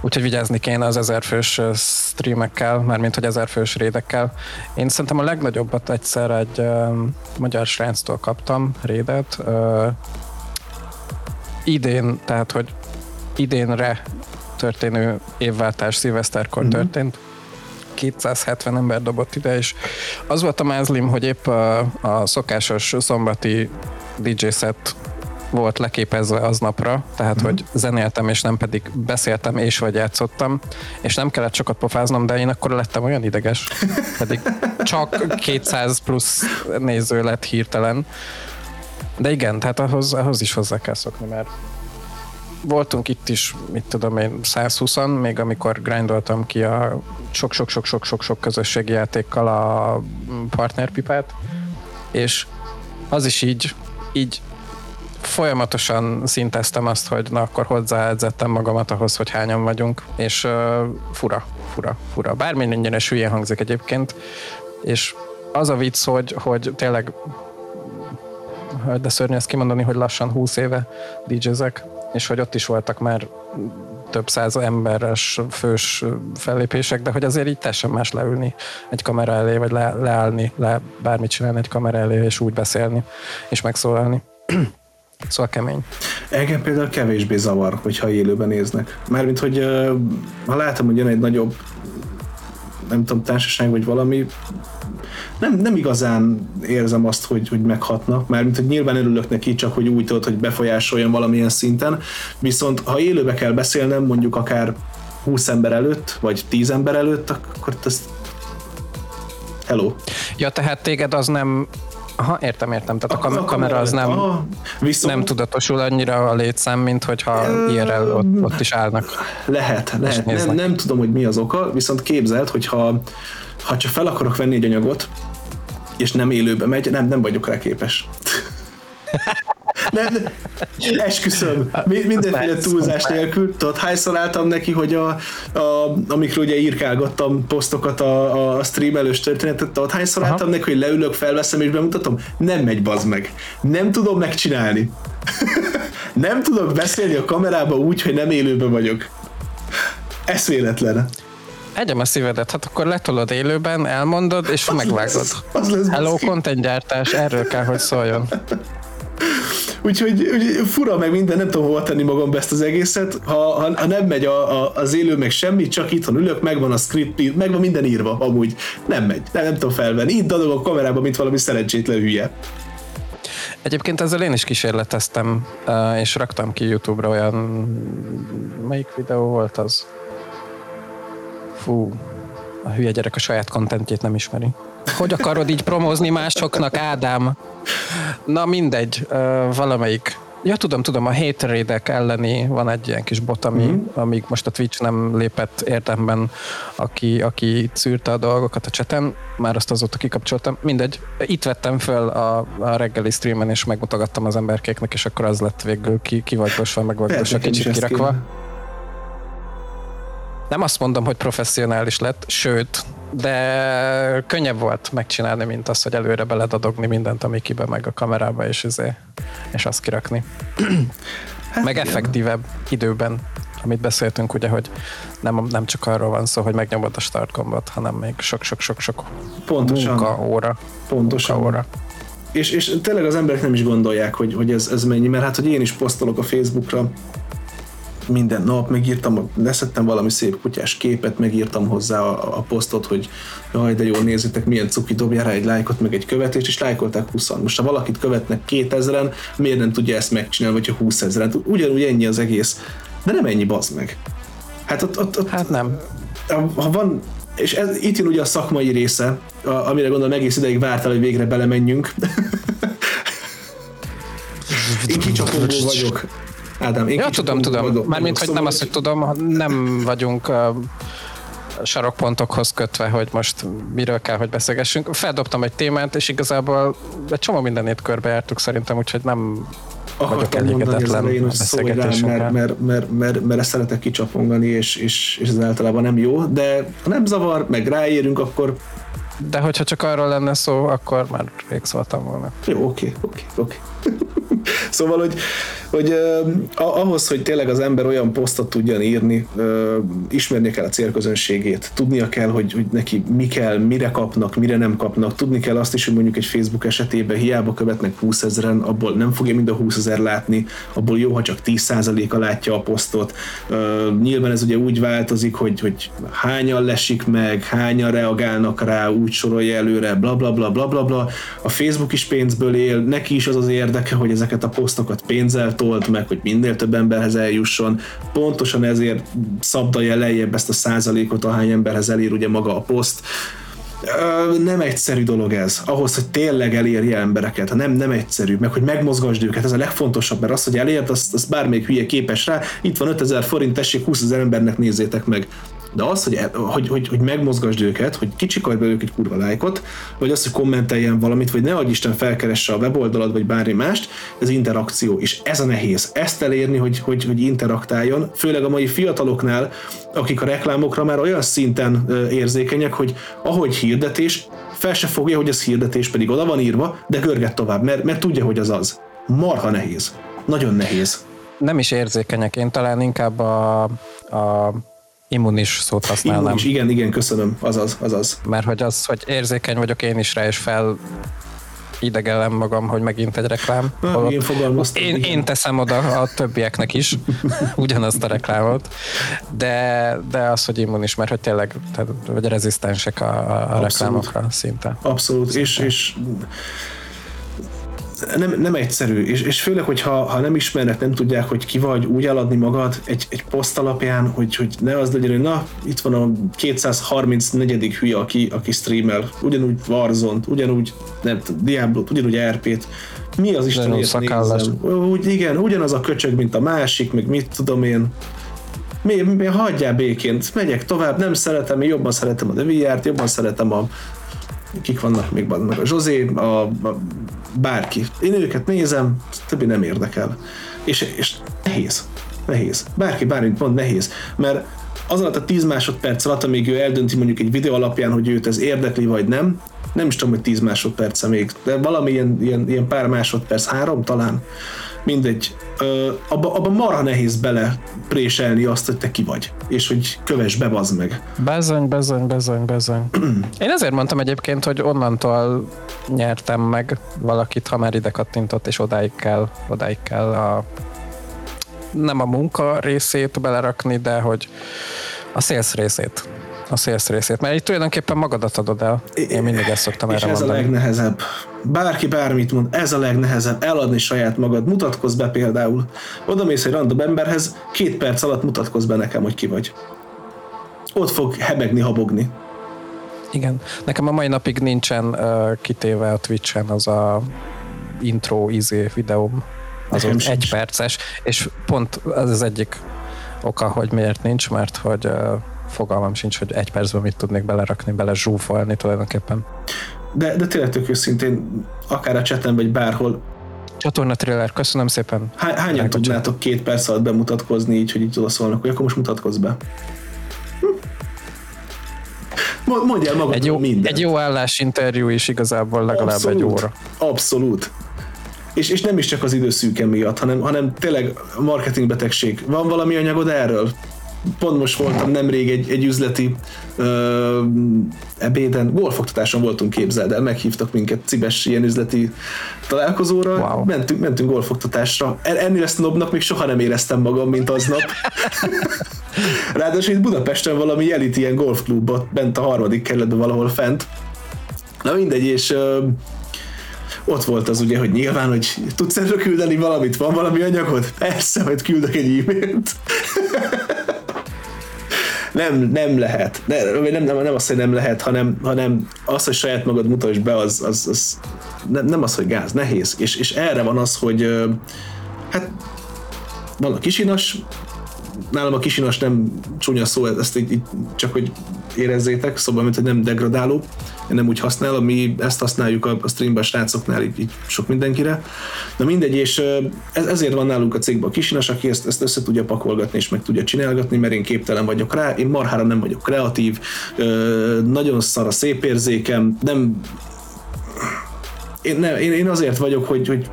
Úgyhogy vigyázni kéne az ezerfős streamekkel, mármint hogy ezerfős rédekkel. Én szerintem a legnagyobbat egyszer egy uh, magyar sráctól kaptam rédet. Uh, idén, tehát hogy idénre történő évváltás szilveszterkor mm-hmm. történt. 270 ember dobott ide, és az volt a mázlim, hogy épp a, a szokásos szombati DJ set volt leképezve aznapra, tehát mm. hogy zenéltem, és nem pedig beszéltem, és vagy játszottam, és nem kellett sokat pofáznom, de én akkor lettem olyan ideges, pedig csak 200 plusz néző lett hirtelen. De igen, tehát ahhoz, ahhoz is hozzá kell szokni, mert voltunk itt is, mit tudom én, 120-an, még amikor grindoltam ki a sok-sok-sok-sok-sok közösségi játékkal a partnerpipát, és az is így, így folyamatosan szinteztem azt, hogy na akkor hozzáedzettem magamat ahhoz, hogy hányan vagyunk, és uh, fura, fura, fura. Bármennyire hülyén hangzik egyébként, és az a vicc, hogy, hogy tényleg de szörnyű ezt kimondani, hogy lassan 20 éve DJ-zek, és hogy ott is voltak már több száz emberes fős fellépések, de hogy azért így teljesen más leülni egy kamera elé, vagy le, leállni, le bármit csinálni egy kamera elé, és úgy beszélni, és megszólalni. Szóval kemény. Engem például kevésbé zavar, hogyha élőben néznek. Mármint, hogy ha látom, hogy jön egy nagyobb nem tudom, társaság vagy valami, nem, nem igazán érzem azt, hogy, hogy meghatna, mert mint hogy nyilván örülök neki, csak hogy úgy tudod, hogy befolyásoljon valamilyen szinten, viszont ha élőbe kell beszélnem, mondjuk akár 20 ember előtt, vagy 10 ember előtt, akkor ezt hello. Ja, tehát téged az nem Aha, értem, értem. Tehát a, kam- a kamera az nem, aha, viszont... nem tudatosul annyira a létszám, mint hogyha IRL ott, ott is állnak. Lehet, lehet. Nem, nem tudom, hogy mi az oka, viszont képzeld, hogyha ha csak fel akarok venni egy anyagot, és nem élőbe megy, nem, nem vagyok rá képes. nem, esküszöm, mindenféle túlzás nélkül. Tudod, hányszor álltam neki, hogy a, a, amikor ugye írkálgattam posztokat a, a stream elős történetet, tudod, hányszor Aha. álltam neki, hogy leülök, felveszem és bemutatom? Nem megy bazd meg. Nem tudom megcsinálni. nem tudok beszélni a kamerába úgy, hogy nem élőben vagyok. Ez véletlen. Egyem a szívedet, hát akkor letolod élőben, elmondod, és az megvágod. Lesz, az lesz Hello, content gyártás, erről kell, hogy szóljon. Úgyhogy úgy, fura meg minden, nem tudom hova tenni magam ezt az egészet. Ha, ha, ha nem megy a, a, az élő meg semmi, csak itthon ülök, megvan a script, megvan minden írva, amúgy nem megy. Nem, nem tudom felvenni. Itt dadog a kamerában, mint valami szerencsétlen hülye. Egyébként ezzel én is kísérleteztem, és raktam ki YouTube-ra olyan... Melyik videó volt az? Fú, a hülye gyerek a saját kontentjét nem ismeri. Hogy akarod így promózni másoknak, Ádám? Na mindegy, valamelyik Ja, tudom, tudom, a haterédek elleni van egy ilyen kis bot, ami, mm. amíg most a Twitch nem lépett érdemben, aki, aki szűrte a dolgokat a cseten, már azt azóta kikapcsoltam. Mindegy, itt vettem föl a, a reggeli streamen, és megmutogattam az emberkéknek, és akkor az lett végül ki, kivagdosva, megvagdosva, kicsit kirakva. Kéne. Nem azt mondom, hogy professzionális lett, sőt, de könnyebb volt megcsinálni, mint az, hogy előre beledadogni mindent, ami kibe meg a kamerába, és, izé, és azt kirakni. Hát meg igen. effektívebb időben, amit beszéltünk, ugye, hogy nem, nem csak arról van szó, hogy megnyomod a start gombot, hanem még sok-sok-sok-sok Pontosan. munka óra. Pontosan. Munka óra. És, és tényleg az emberek nem is gondolják, hogy, hogy ez, ez mennyi, mert hát, hogy én is posztolok a Facebookra, minden nap, megírtam, leszettem valami szép kutyás képet, megírtam hozzá a, a posztot, hogy jaj, de jól nézzétek, milyen cuki, dobja rá egy lájkot, meg egy követést, és lájkolták 20 Most ha valakit követnek 2000-en, miért nem tudja ezt megcsinálni, vagy ha 20 ezeren? Ugyanúgy ennyi az egész. De nem ennyi, bazd meg. Hát ott, ott, ott hát nem. Ha van, és ez, itt jön ugye a szakmai része, a, amire gondolom egész ideig vártál, hogy végre belemenjünk. Én kicsapongó vagyok. Ádám, én ja, tudom, tudom. Vagyok, Mármint, hogy nem azt, hogy tudom, nem vagyunk sarokpontokhoz kötve, hogy most miről kell, hogy beszélgessünk. Feldobtam egy témát, és igazából egy csomó mindenét körbejártuk szerintem, úgyhogy nem vagyok elégedetlen mondani az elején, hogy mert, mert, mert, mert, mert ezt szeretek kicsapongani, és, és, és ez általában nem jó, de ha nem zavar, meg ráérünk, akkor de hogyha csak arról lenne szó, akkor már rég szóltam volna. Jó, oké, oké, oké. Szóval, hogy, hogy ahhoz, hogy tényleg az ember olyan posztot tudjon írni, uh, ismernie kell a célközönségét, tudnia kell, hogy, hogy neki mi kell, mire kapnak, mire nem kapnak, tudni kell azt is, hogy mondjuk egy Facebook esetében hiába követnek 20 ezeren, abból nem fogja mind a 20 ezer látni, abból jó, ha csak 10%-a látja a posztot. Nyilván ez ugye úgy változik, hogy, hogy hányan lesik meg, hányan reagálnak rá, úgy sorolja előre, bla bla bla bla bla bla. A Facebook is pénzből él, neki is az az érdeke, hogy ezeket a posztokat pénzzel tolt meg, hogy minél több emberhez eljusson. Pontosan ezért szabdalja lejjebb ezt a százalékot, ahány emberhez elér ugye maga a poszt. Nem egyszerű dolog ez, ahhoz, hogy tényleg elérje embereket, nem, nem egyszerű, meg hogy megmozgasd őket, ez a legfontosabb, mert az, hogy elért, azt, azt bármelyik hülye képes rá, itt van 5000 forint, tessék 20 ezer embernek nézzétek meg. De az, hogy, hogy, hogy, hogy megmozgasd őket, hogy kicsikarj belőlük egy kurva lájkot, vagy az, hogy kommenteljen valamit, vagy ne adj Isten felkeresse a weboldalad, vagy bármi mást, ez interakció, és ez a nehéz. Ezt elérni, hogy, hogy, hogy interaktáljon, főleg a mai fiataloknál, akik a reklámokra már olyan szinten érzékenyek, hogy ahogy hirdetés, fel se fogja, hogy ez hirdetés, pedig oda van írva, de görget tovább, mert, mert tudja, hogy az az. Marha nehéz. Nagyon nehéz. Nem is érzékenyek, én talán inkább a, a immunis szót használnám. Immunis, igen, igen, köszönöm, azaz, azaz. Mert hogy az, hogy érzékeny vagyok én is rá, és fel idegelem magam, hogy megint egy reklám. Én, én, én teszem oda a többieknek is ugyanazt a reklámot, de, de az, hogy immunis, mert hogy tényleg, tehát, vagy rezisztensek a, a reklámokra szinte. Abszolút, szinte. és, és nem, nem egyszerű, és, és főleg, hogyha ha nem ismernek, nem tudják, hogy ki vagy, úgy eladni magad egy, egy poszt alapján, hogy, hogy ne az legyen, hogy na, itt van a 234. hülye, aki, aki streamel, ugyanúgy warzone ugyanúgy nem, Diablo-t, ugyanúgy RP-t, mi az Isten nézem? Úgy, igen, ugyanaz a köcsög, mint a másik, meg mit tudom én. Mi, mi, hagyjál békén, megyek tovább, nem szeretem, én jobban szeretem a devr jobban szeretem a, kik vannak még, meg a Zsozé, a, a bárki. Én őket nézem, többi nem érdekel. És, és nehéz. Nehéz. Bárki bármit mond, nehéz. Mert az alatt a 10 másodperc alatt, amíg ő eldönti mondjuk egy videó alapján, hogy őt ez érdekli vagy nem, nem is tudom, hogy 10 másodperce még, de valami ilyen, ilyen, ilyen pár másodperc, három talán, mindegy, abba, abba marha nehéz bele préselni azt, hogy te ki vagy, és hogy kövess be, bazd meg. Bezony, bezony, bezony, bezony. Én ezért mondtam egyébként, hogy onnantól nyertem meg valakit, ha már ide kattintott, és odáig kell, odáig kell a nem a munka részét belerakni, de hogy a sales részét a sales részét, mert itt tulajdonképpen magadat adod el. Én mindig ezt szoktam erre És ez mondani. a legnehezebb. Bárki bármit mond, ez a legnehezebb, eladni saját magad. Mutatkozz be például. Oda mész egy random emberhez, két perc alatt mutatkozz be nekem, hogy ki vagy. Ott fog hebegni, habogni. Igen. Nekem a mai napig nincsen uh, kitéve a Twitch-en az a intro izé videóm. Az, az egy perces, és pont az az egyik oka, hogy miért nincs, mert hogy uh, fogalmam sincs, hogy egy percben mit tudnék belerakni, bele zsúfolni tulajdonképpen. De, de tényleg tök őszintén, akár a chaten vagy bárhol, Csatorna trailer, köszönöm szépen. Há, hányan tudnátok két perc alatt bemutatkozni, így, hogy így oda szólnak, hogy akkor most mutatkozz be? Hm? Mondjál magadról egy jó, mindent. Egy jó állásinterjú is igazából legalább abszolút, egy óra. Abszolút. És, és nem is csak az időszűke miatt, hanem, hanem tényleg marketingbetegség. Van valami anyagod erről? Pont most voltam nemrég egy, egy üzleti ö, ebéden, golfoktatáson voltunk képzeld el, meghívtak minket Cibes ilyen üzleti találkozóra, wow. mentünk, mentünk golfoktatásra. Ennél ezt nobnak még soha nem éreztem magam, mint aznap. Ráadásul itt Budapesten valami elit ilyen golfklubban, bent a harmadik kerületben valahol fent. Na mindegy, és ö, ott volt az ugye, hogy nyilván, hogy tudsz erről küldeni valamit, van valami anyagod? Persze, hogy küldök egy e-mailt. nem, nem lehet. Nem, nem, nem, nem az, hogy nem lehet, hanem, hanem az, hogy saját magad mutasd be, az, az, az nem, nem az, hogy gáz, nehéz. És, és erre van az, hogy hát van a kisinas, nálam a kisinas nem csúnya szó, ezt így, így csak hogy érezzétek, szóval, mint hogy nem degradáló, nem úgy használom, mi ezt használjuk a, streamben a srácoknál így, így sok mindenkire. Na mindegy, és ez, ezért van nálunk a cégben a kisinas, aki ezt, ezt össze tudja pakolgatni és meg tudja csinálgatni, mert én képtelen vagyok rá, én marhára nem vagyok kreatív, nagyon szar a szép érzékem, nem én, nem, én, én azért vagyok, hogy, hogy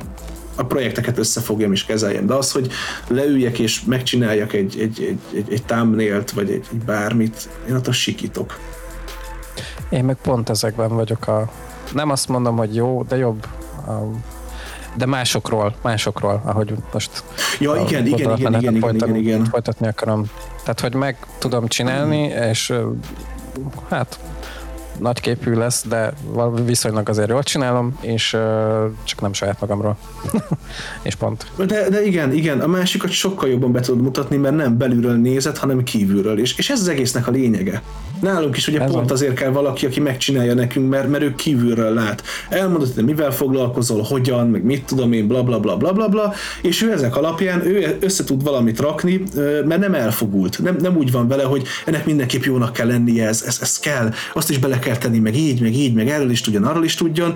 a projekteket összefogjam és kezeljem, de az, hogy leüljek és megcsináljak egy, egy, egy, egy, egy vagy egy, egy bármit, én attól sikítok. Én meg pont ezekben vagyok a... Nem azt mondom, hogy jó, de jobb. De másokról, másokról, ahogy most ja, igen, igen, igen, igen, igen, igen, igen. folytatni akarom. Tehát, hogy meg tudom csinálni, és hát nagyképű lesz, de viszonylag azért jól csinálom, és csak nem saját magamról. és pont. De, de igen, igen, a másikat sokkal jobban be tudod mutatni, mert nem belülről nézed, hanem kívülről, és, és ez az egésznek a lényege. Nálunk is ugye ez pont van. azért kell valaki, aki megcsinálja nekünk, mert, mert ő kívülről lát. Elmondod, hogy mivel foglalkozol, hogyan, meg mit tudom én, bla bla bla bla bla bla, és ő ezek alapján ő össze tud valamit rakni, mert nem elfogult. Nem, nem úgy van vele, hogy ennek mindenképp jónak kell lennie, ez, ez, ez kell, azt is bele kell tenni, meg így, meg így, meg erről is tudjon, arról is tudjon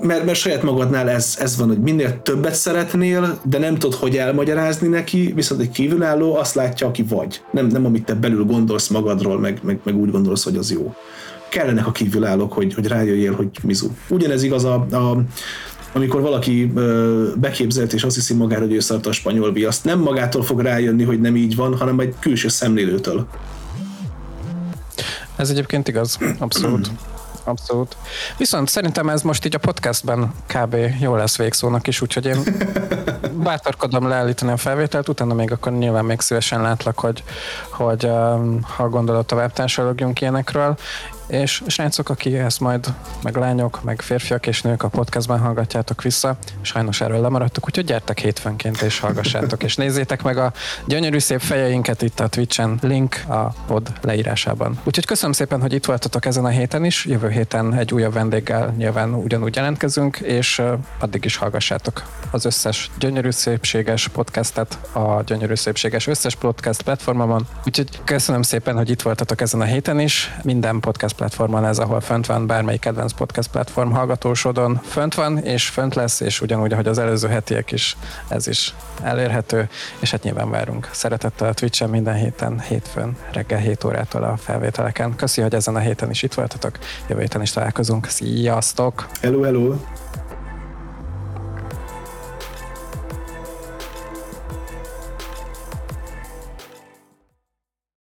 mert, mert saját magadnál ez, ez van, hogy minél többet szeretnél, de nem tudod, hogy elmagyarázni neki, viszont egy kívülálló azt látja, aki vagy. Nem, nem amit te belül gondolsz magadról, meg, meg, meg úgy gondolsz, hogy az jó. Kellenek a kívülállók, hogy, hogy rájöjjél, hogy mizu. Ugyanez igaz a, a amikor valaki ö, beképzelt és azt hiszi magára, hogy ő szart a spanyol viaszt, nem magától fog rájönni, hogy nem így van, hanem egy külső szemlélőtől. Ez egyébként igaz, abszolút. Abszolút. Viszont szerintem ez most így a podcastben kb. jó lesz végszónak is, úgyhogy én bátorkodom leállítani a felvételt, utána még akkor nyilván még szívesen látlak, hogy, hogy um, ha gondolod tovább társalogjunk ilyenekről, és srácok, aki ezt majd, meg lányok, meg férfiak és nők a podcastban hallgatjátok vissza, sajnos erről lemaradtuk, úgyhogy gyertek hétfőnként és hallgassátok, és nézzétek meg a gyönyörű szép fejeinket itt a Twitch-en, link a pod leírásában. Úgyhogy köszönöm szépen, hogy itt voltatok ezen a héten is, jövő héten egy újabb vendéggel nyilván ugyanúgy jelentkezünk, és addig is hallgassátok az összes gyönyörű szépséges podcastet a gyönyörű szépséges összes podcast platformon. Úgyhogy köszönöm szépen, hogy itt voltatok ezen a héten is. Minden podcast platformon ez, ahol fönt van, bármelyik kedvenc podcast platform hallgatósodon fönt van, és fönt lesz, és ugyanúgy, ahogy az előző hetiek is, ez is elérhető, és hát nyilván várunk szeretettel a Twitch-en minden héten, hétfőn, reggel 7 órától a felvételeken. Köszi, hogy ezen a héten is itt voltatok, jövő héten is találkozunk. Sziasztok! Hello, hello!